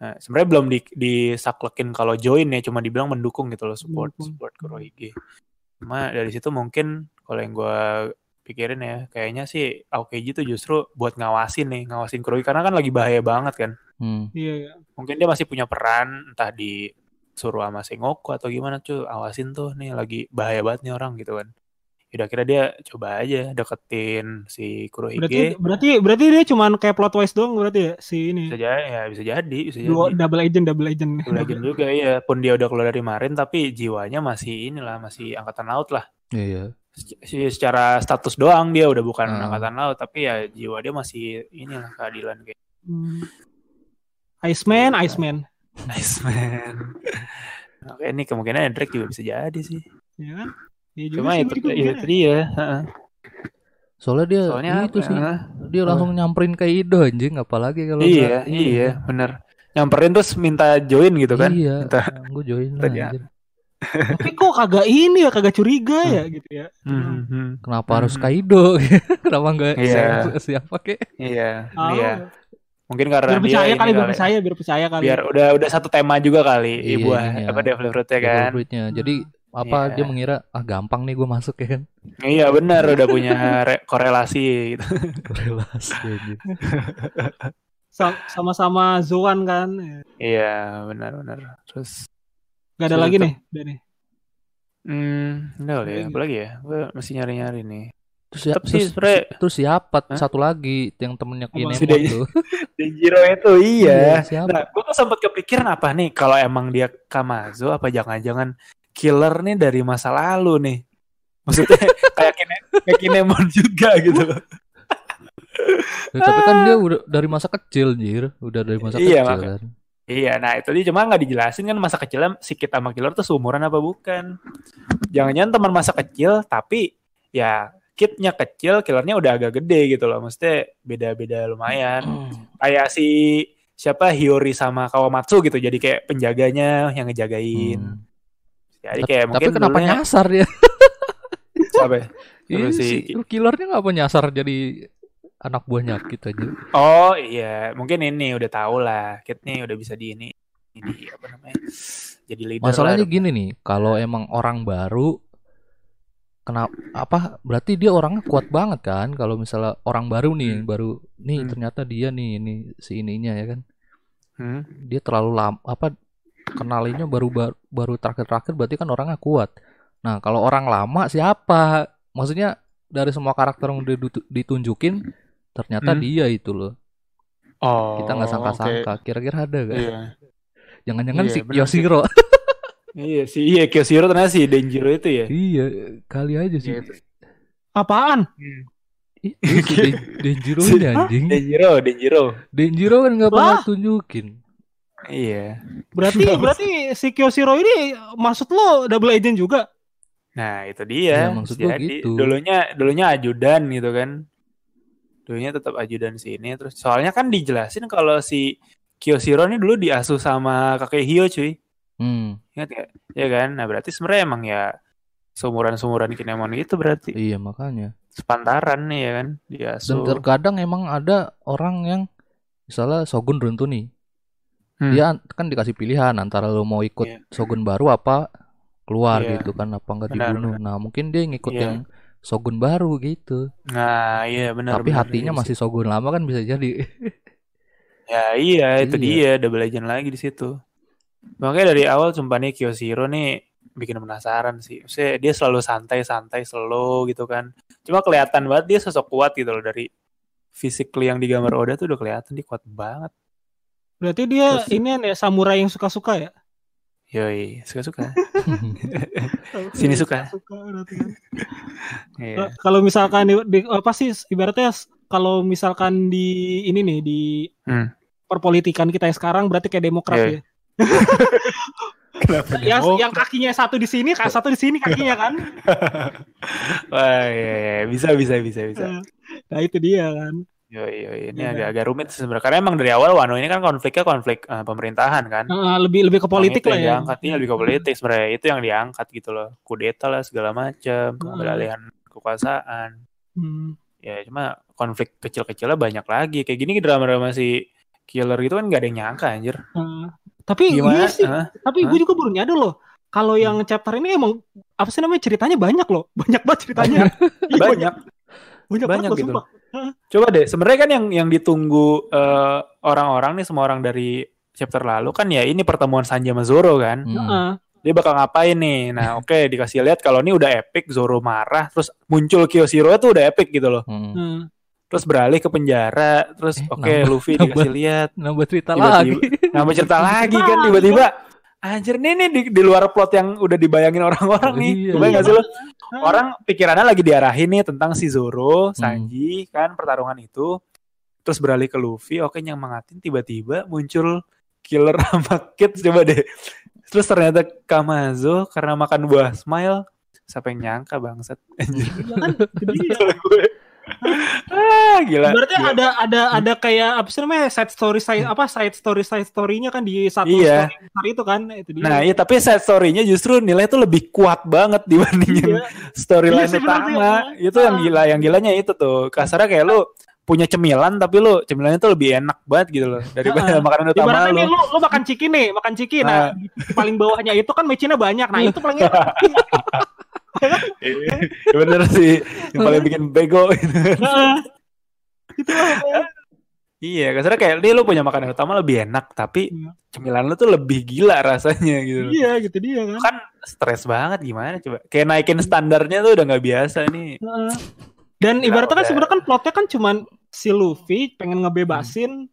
Nah, sebenarnya belum di disaklekin kalau join ya, cuma dibilang mendukung gitu loh support Mendukung. support Kurohige. Cuma dari situ mungkin kalau yang gue pikirin ya, kayaknya sih Aokiji tuh justru buat ngawasin nih, ngawasin Kurohige karena kan lagi bahaya banget kan. hmm. iya iya Mungkin dia masih punya peran entah di suruh sama Sengoku atau gimana cuy, awasin tuh nih lagi bahaya banget nih orang gitu kan. Udah kira dia coba aja deketin si berarti Kurohige. berarti berarti dia cuman kayak plot twist doang berarti ya si ini Bisa jadi, ya bisa jadi, bisa jadi. Dua, double agent double agent Legend juga ya, pun dia udah keluar dari Marin tapi jiwanya masih inilah, masih angkatan laut lah. Iya, iya. Se- Secara status doang dia udah bukan Ah. angkatan laut, tapi ya jiwa dia masih inilah keadilan kayak Hmm. Iceman Iceman nice man. Oke, ini kemungkinan Drake juga bisa jadi sih. ya kan Iya Cuma sih, itu gua juga itu dia. heeh. Soalnya dia Soalnya itu apa? sih. Hah? Dia langsung nyamperin Kaido anjing apalagi kalau Iya, nggak- iya, bener. Nyamperin terus minta join gitu kan? Iya, Minta. gue join lah. Ya. anjir. tapi kok kagak ini ya kagak curiga ya gitu ya Hmm, hmm. Kenapa harus Hmm. Kaido? Kenapa enggak Iya. siapa kek? Iya, Oh, iya. Mungkin karena biar percaya kali biar percaya biar percaya kali biar udah udah satu tema juga kali Iya, ibu ini ya. apa Devil Fruitnya kan Double fruitnya. Jadi apa Iya. dia mengira ah gampang nih gue masuk ya kan? iya benar udah punya re- korelasi gitu Relasi anjir. Sa- sama-sama Zoan kan Ya. iya benar benar terus Gak ada lagi nih udah nih hmm udah kali ya Lagi. apa lagi ya gue masih nyari nyari nih Terus, Tetep sih terus, sebenernya- terus siapa Hah? satu lagi yang temennya? Kinemon Si tuh? Denjiro itu Iya, iya siapa? nah gue tuh sempat kepikiran apa nih kalau emang dia Kamazo apa jangan-jangan killer nih dari masa lalu nih Maksudnya kayak kine, kayak Kinemon juga gitu loh. Ya, tapi kan dia udah dari masa kecil jir, udah dari masa Iya, kecil kan. Iya, nah itu dia cuma nggak dijelasin kan masa kecilnya si Kit sama Killer tuh seumuran apa bukan. Jangan-jangan teman masa kecil tapi ya Kitnya kecil, Killernya udah agak gede gitu loh. Maksudnya beda-beda lumayan. Kayak si siapa Hiyori sama Kawamatsu gitu jadi kayak penjaganya yang ngejagain. Hmm. Jadi kayak Tapi mungkin kenapa dulunya- nyasar dia? siapa ya? Terus si killernya ngapa nyasar jadi anak buahnya kita aja. Oh iya, mungkin ini udah tahu lah. Kit nih udah bisa di ini ini apa namanya? Jadi leader Masalahnya lah. gini nih, kalau emang orang baru kenapa apa berarti dia orangnya kuat banget kan kalau misalnya orang baru nih Hmm. baru nih Hmm. ternyata dia nih ini si ininya ya kan Hmm. dia terlalu lama apa kenalinya baru baru, baru terakhir-terakhir berarti kan orangnya kuat nah kalau orang lama siapa maksudnya dari semua karakter yang ditunjukin ternyata Hmm. dia itu loh Oh, kita nggak sangka-sangka kira-kira ada gak Iya. jangan-jangan Iya, si. Yoshiro Iya sih, iya Kyoshiro ternyata si Denjiro itu ya. iya kali aja sih Iya. Apaan? Ih, si Den- Denjiro Si- ini anjing Denjiro, Denjiro. Denjiro kan nggak pernah tunjukin Iya. Berarti berarti si Kyoshiro ini maksud lo double agent juga? Nah, itu dia. Ya, maksud Jadi gitu. dulunya dulunya ajudan gitu kan. Dulunya tetap ajudan sini terus soalnya kan dijelasin kalau si Kyoshiro ini dulu diasuh sama kakek Hio cuy. hmm Ingat gak? Ya kan? Nah, berarti sebenarnya emang ya seumuran-seumuran Kinemon gitu berarti. iya makanya Sepantaran nih ya kan dan diasuh. terkadang emang ada orang yang misalnya Shogun runtuh nih Hmm. dia an- kan dikasih pilihan antara lo mau ikut Iya. Shogun baru apa keluar Iya. gitu kan apa enggak Benar, dibunuh nah mungkin dia ngikut Iya. yang Shogun baru gitu Nah, iya benar. tapi benar, hatinya iya masih Shogun lama kan bisa jadi Ya iya itu Iya. dia double legend lagi di situ. Makanya dari awal sumpah nih Kyoshiro nih bikin penasaran sih. Maksudnya dia selalu santai-santai slow gitu kan. Cuma kelihatan banget dia sosok kuat gitu loh dari physically yang digambar Oda tuh udah kelihatan dia kuat banget. Berarti dia Terus- ini ya samurai yang suka-suka ya? Yoi, suka-suka. Sini suka. Suka berarti kan. Iya. Kalau misalkan di, di- apa sih ibaratnya kalau misalkan di ini nih di Hmm. perpolitikan kita yang sekarang berarti kayak demokrat Iya. ya. Kenapa Yang, Demo? yang kakinya satu di sini, satu di sini kakinya kan. Wah, iya, iya. bisa bisa bisa bisa. Nah itu dia kan. Yoi, yoi. Ini Iya. agak-agak rumit sebenarnya karena emang dari awal Wano ini kan konfliknya konflik eh, pemerintahan kan. Nah, lebih lebih ke politik itu lah yang ya. diangkat iya lebih ke politik sebenarnya itu yang diangkat gitu loh kudeta lah segala macam pengambilalihan kekuasaan Hmm. ya cuma konflik kecil-kecilnya banyak lagi kayak gini drama-drama si killer gitu kan gak ada yang nyangka anjir Nah, tapi gimana iya sih. Hah? Tapi Hah? gue juga baru nyadar loh. Kalau yang chapter ini emang apa sih namanya ceritanya banyak loh, banyak banget ceritanya. Iya, banyak banyak, banyak banget loh, gitu. sumpah. Coba deh sebenarnya kan yang yang ditunggu eh, orang-orang nih semua orang dari chapter lalu kan ya ini pertemuan Sanji sama Zoro kan Hmm. Heeh. dia bakal ngapain nih nah oke dikasih lihat kalau ini udah epic Zoro marah terus muncul Kyoshiro tuh udah epic gitu loh Hmm. Hmm. terus beralih ke penjara terus Eh, oke nambah- Luffy nambah. dikasih lihat nambah cerita Tiba-tiba- lagi nambah cerita lagi kan tiba-tiba anjir nih nih di, di luar plot yang udah dibayangin orang-orang nih. Iya. kebayang gak sih lo orang pikirannya lagi diarahin nih tentang si Zoro Sanji kan pertarungan itu. Terus beralih ke Luffy oke yang mengatin tiba-tiba muncul killer sama Kid coba deh. Terus ternyata Kamazo karena makan buah smile siapa yang nyangka bangsat. Anjir Iya kan? Itu ah gila Berarti Gila. ada ada ada kayak apa sih namanya side story side apa side story side story-nya kan di satu Iya. story itu kan itu dia. Nah, iya tapi side story-nya justru nilai tuh lebih kuat banget dibanding yang Iya. storyline Iya utama. Itu yang gila, yang gilanya itu tuh. Kasarnya kayak lu punya cemilan tapi lu cemilannya tuh lebih enak banget gitu loh daripada Ah. makanan utama Ibaratnya nih lu. lu lu makan ciki nih, makan ciki. Nah, Ah. di paling bawahnya itu kan mecinnya banyak. Nah, itu paling enak. Iya, bener sih. Yang paling bikin bego gitu. Itu. Iya, kasarnya kayak nih lu punya makanan utama lebih enak tapi Iya. cemilan lu tuh lebih gila rasanya gitu. Iya, gitu dia kan. Kan stres banget gimana coba. Kayak naikin standarnya tuh udah nggak biasa nih. Dan Gila, ibaratnya kan sebenarnya kan plotnya kan cuman si Luffy pengen ngebebasin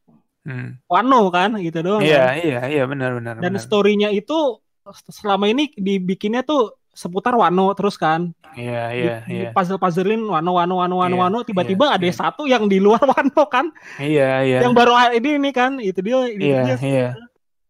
Hmm. Wano kan gitu doang. Iya, kan. iya, iya benar benar Dan benar. story-nya itu selama ini dibikinnya tuh seputar Wano terus kan. Iya, iya, iya. Puzzle puzzlein Wano Wano Wano Wano Iya, Wano tiba-tiba iya, ada iya. satu yang di luar Wano kan. Iya, iya. Yang baru ini ini kan itu dia Iya, dia. iya.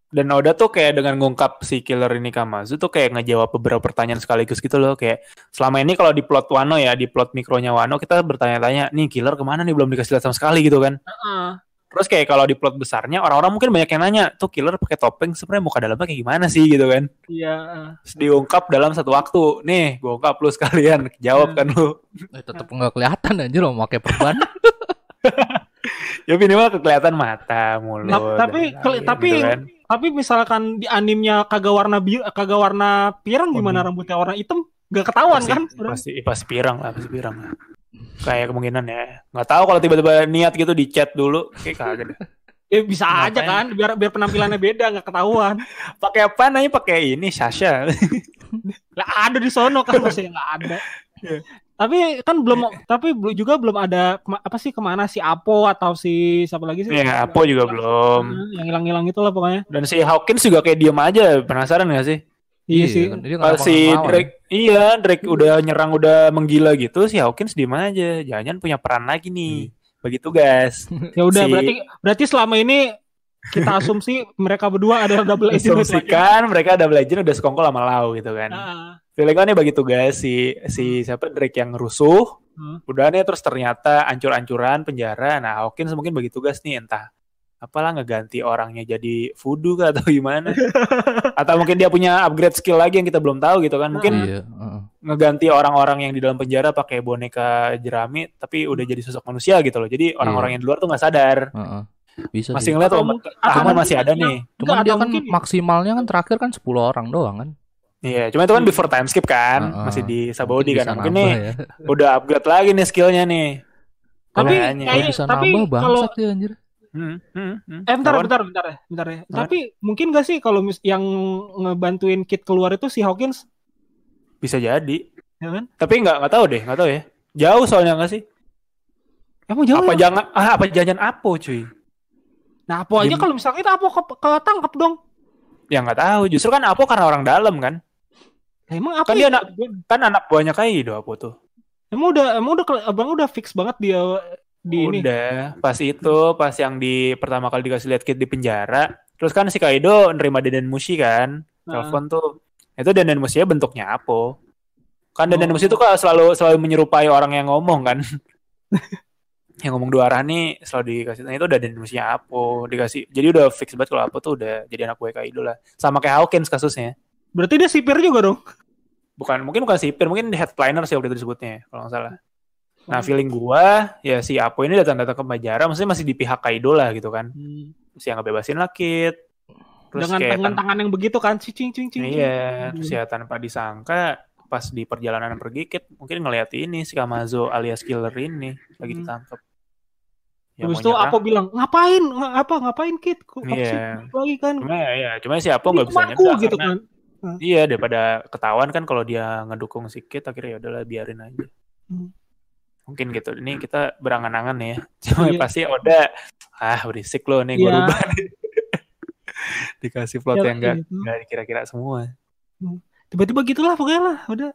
Dan Oda tuh kayak dengan ngungkap si killer ini Kamazu tuh kayak ngejawab beberapa pertanyaan sekaligus gitu loh. Kayak selama ini kalau di plot Wano ya, di plot mikronya Wano kita bertanya-tanya, nih killer ke mana nih belum dikasih lihat sama sekali gitu kan. Heeh. Terus kayak kalau di plot besarnya orang-orang mungkin banyak yang nanya, tuh killer pakai topeng sebenarnya muka dalamnya kayak gimana sih gitu kan. Iya. Terus diungkap dalam satu waktu. Nih, gue ungkap lu sekalian, jawab kan lu. Eh, tetep nggak kelihatan anjir mau pakai perban. Ya minimal kelihatan mata, mulut. Nah, tapi lain tapi gitu kan. tapi misalkan di animnya kagak warna biru kagak warna pirang gimana rambutnya warna hitam gak ketahuan pasti, kan pasti pasti pirang lah pasti pirang lah kayak kemungkinan ya. Nggak tahu kalau tiba-tiba niat gitu di chat dulu kayak kagak deh. Ya bisa aja Ngapain? kan biar biar penampilannya beda nggak ketahuan. Pakai apa? Nanya pakai ini Sasha. Lah ada di sono kan masih nggak ada. Iya. tapi kan belum tapi juga belum ada apa sih ke mana si Apo atau si siapa lagi sih? Ya Apo juga belum. Nah, yang hilang-hilang itu lah pokoknya. Dan si Hawkins juga kayak diem aja penasaran gak sih iya sih. kan, dia Pas nggak si. Drake iya Drake udah nyerang udah menggila gitu si Hawkins diem aja? Jangan punya peran lagi nih. Bagi tugas ya udah Si- berarti berarti selama ini kita asumsi mereka berdua adalah double agent asumsikan mereka ada legend udah sekongkol sama Lau gitu kan. Ah, Feeling gue nih bagi tugas si si siapa Drake yang rusuh, Hmm. udah nih terus ternyata ancur-ancuran penjara. Nah Hawkins mungkin bagi tugas nih. Entah apalah ngeganti orangnya jadi voodoo kah atau gimana? atau mungkin dia punya upgrade skill lagi yang kita belum tahu gitu kan? Mungkin Iya, heeh. ngeganti orang-orang yang di dalam penjara pakai boneka jerami tapi udah jadi sosok manusia gitu loh. Jadi orang-orang yang di luar tuh nggak sadar. heeh. Bisa Masih sih. ngeliat Atau oh, mungkin- tahanan atau masih ada nih. Cuman Enggak, dia kan mungkin- maksimalnya kan terakhir kan 10 orang doang kan. Iya, cuma itu kan before time skip kan, Heeh. masih di Sabodi kan. Mungkin nih ya. udah upgrade lagi nih skillnya nih. Tapi Makanya. Kalau kayak- bisa tapi nambah kalau bangsat ya anjir. Hmm, hmm, hmm. Eh bentar, bentar, bentar ya, bentar ya. Apa? Tapi mungkin gak sih kalau mis- yang ngebantuin Kit keluar itu si Hawkins, Bisa jadi. ya kan? Tapi nggak nggak tahu deh, nggak tahu ya. Jauh soalnya nggak sih? Emang jauh apa ya? jangan ah apa jangan apa cuy? Nah, apa aja kalau misalnya itu apa ke, ketangkep dong? Ya nggak tahu. Justru kan Apo karena orang dalam kan. Lah, emang apa Kan ya? dia anak- Kan anak buahnya Kaido Apo tuh. Emang udah emang udah abang udah fix banget dia di ini. Udah, pas itu, pas yang di pertama kali dikasih lihat Kid di penjara, terus kan si Kaido nerima Denden Mushi kan, Nah. telepon tuh. Itu Denden Mushi bentuknya Apo. Kan Denden Oh. Mushi itu kan selalu selalu menyerupai orang yang ngomong kan. yang ngomong dua arah nih selalu dikasih nah, itu udah Denden Mushi Apo dikasih jadi udah fix banget kalau Apo tuh udah jadi anak gue Kaido lah sama kayak Hawkins kasusnya Berarti dia sipir juga dong. bukan mungkin bukan sipir mungkin headliner sih waktu itu disebutnya kalau nggak salah nah feeling gua ya si Apo ini datang-datang ke penjara maksudnya masih di pihak Kaido lah gitu kan Hmm. terus yang ngebebasin lah Kid terus Dengan kayak tangan tan- tangan yang begitu kan, cicing cicing cicing. iya Hmm. terus ya tanpa disangka pas di perjalanan pergi Kid mungkin ngeliat ini si Kamazo alias killer ini lagi Hmm. ditangkap Ya, itu nyerang. apa bilang ngapain Nga- apa ngapain Kit? Kok sih? Iya. lagi kan? cuma ya cuma si Apo nggak bisa nyerang gitu karena- kan. Iya daripada ketahuan kan kalau dia ngedukung si Kid akhirnya ya udahlah biarin aja. Hmm. Mungkin gitu. Ini kita berangan-angan ya. Cuma Iya. pasti Oda ah berisik lo nih gue Iya. rubah nih. Dikasih plot Ya, yang enggak gitu. enggak dikira-kira semua. Tiba-tiba gitulah pokoknya lah, udah.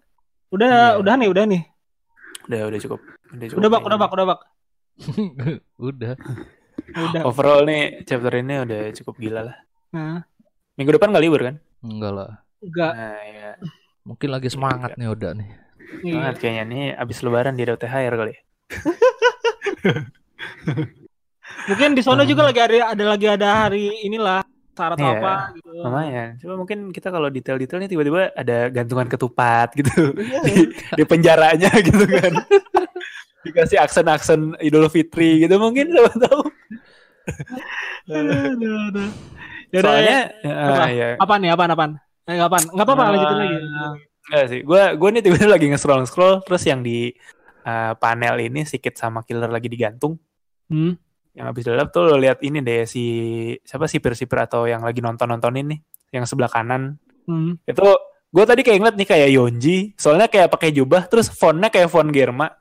Udah Iya. udah nih, udah nih. Udah udah cukup. Udah cukup. Udah bak, udah bak, udah bak. Udah. Udah. Overall nih chapter ini udah cukup gila lah. Nah, Minggu depan nggak libur kan? Enggak lah. enggak. Nah ya. Mungkin lagi semangat nih udah nih. Iya. Banget kayaknya nih abis lebaran dia ada THR kali. Mungkin di sana Hmm. juga lagi ada ada lagi ada hari inilah syarat Iya. apa gitu. Lumayan. Coba mungkin kita kalau detail-detailnya tiba-tiba ada gantungan ketupat gitu. Iya. di, di penjaranya gitu kan. Dikasih aksen-aksen Idul Fitri gitu mungkin siapa tahu. Soalnya ya. ya, Apa? ya. Apaan nih? Apaan? Apaan? Eh, apaan? Enggak apa-apa, lanjutin lagi. Enggak sih. Gua gua nih tiba-tiba lagi nge-scroll scroll terus yang di uh, panel ini sikit sama killer lagi digantung. Hmm. Yang habis dilap tuh lo lihat ini deh si siapa sipir-sipir atau yang lagi nonton-nonton ini yang sebelah kanan. Hmm. Itu gue tadi kayak ngeliat nih kayak Yonji, soalnya kayak pakai jubah terus fontnya kayak font Germa.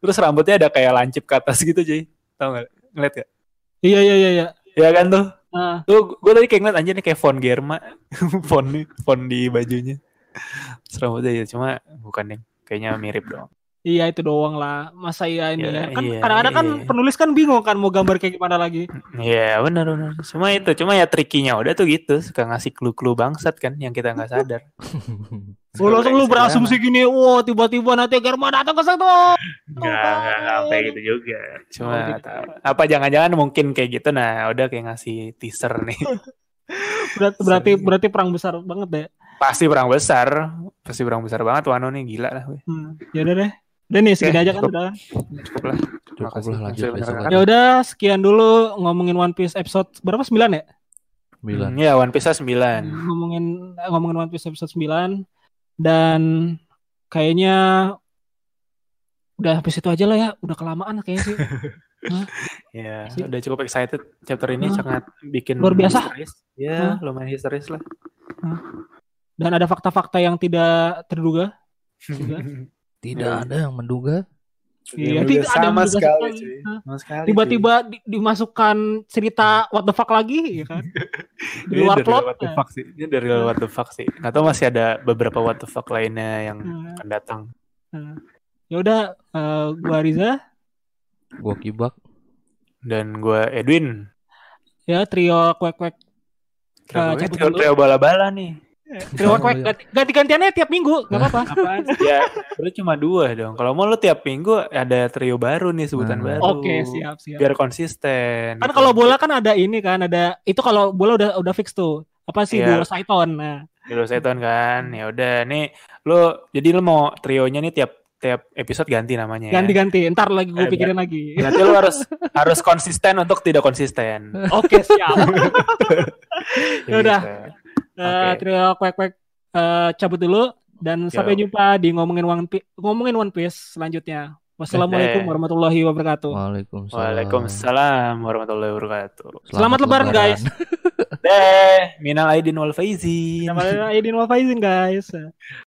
Terus rambutnya ada kayak lancip ke atas gitu cuy. Tahu nggak? Ngeliat gak? Iya, iya, iya, iya. Ya kan tuh. Ah. Tuh gue tadi kayak ngeliat anjir nih kayak font Germa. font nih, font di bajunya. Serambut aja cuma bukan deh. Kayaknya mirip dong. Iya itu doang lah. Masa iya ini Iya, ya. Kan iya, kadang-kadang kan iya. penulis kan bingung kan mau gambar kayak gimana lagi. Iya benar benar. Cuma itu, cuma ya trikinya udah tuh gitu, suka ngasih clue-clue bangsat kan yang kita nggak sadar. Oh, langsung lu berasumsi gini, wah tiba-tiba nanti Germa datang ke situ. Enggak, enggak sampai gitu juga. Cuma Oh, gitu. apa jangan-jangan mungkin kayak gitu nah, udah kayak ngasih teaser nih. Berarti berarti, berarti perang besar banget deh. Pasti perang besar, pasti perang besar banget Wano nih gila lah. Hmm. Ya udah deh. Udah nih segini Oke, aja kan cukup. udah. Cukup lah. Cukup Makasih. lah lanjut. Ya udah sekian dulu ngomongin One Piece episode berapa 9 ya? Sembilan. Hmm, ya One Piece 9. Ngomongin ngomongin One Piece episode 9 dan kayaknya udah habis itu aja lah ya, udah kelamaan kayaknya sih. Ya, Sip. udah cukup excited chapter ini Hah? sangat bikin Luar biasa. histeris. Ya, Hah? lumayan histeris lah. Dan ada fakta-fakta yang tidak terduga. Juga. Tidak Ya. ada yang menduga. Iya, tidak ada yang sama menduga sekali. Tiba-tiba di- dimasukkan cerita what the fuck lagi, ya kan? Di Ini luar dari plot. what the ya. fuck sih. Ini dari what the fuck sih. Tahu masih ada beberapa what the fuck lainnya yang Nah, akan datang. nah. Ya udah, eh, gua Riza, Gua kibak. Dan gue Edwin. ya trio kuek-kuek Trio, cabut trio, trio bala-bala nih. Kuek ganti-gantiannya tiap minggu, nggak apa-apa. Apaan? ya, lu cuma dua dong. Kalau mau lu tiap minggu ada trio baru nih, sebutan Nah. baru. Oke, siap, siap. Biar konsisten. Kan gitu. kalau bola kan ada ini kan, ada itu kalau bola udah udah fix tuh. Apa sih Iya. duo Saiton. Nah, Dulu seton kan. Ya udah nih lu jadi lu mau trionya nih tiap tiap episode ganti namanya ya. ganti-ganti. Ntar lagi gue Eh, pikirin lagi. Berarti lu harus harus konsisten untuk tidak konsisten. Oke, siap. Ya udah. Gitu. Eh, Oke. trio kuek-kuek eh, cabut dulu dan sampai Yo. jumpa di ngomongin One Piece, ngomongin One Piece selanjutnya. Wassalamualaikum warahmatullahi wabarakatuh. Waalaikumsalam. Waalaikumsalam warahmatullahi wabarakatuh. Selamat Lebaran, guys. Deh, minal aidin wal faizin. Nama Aidin wal faizin guys.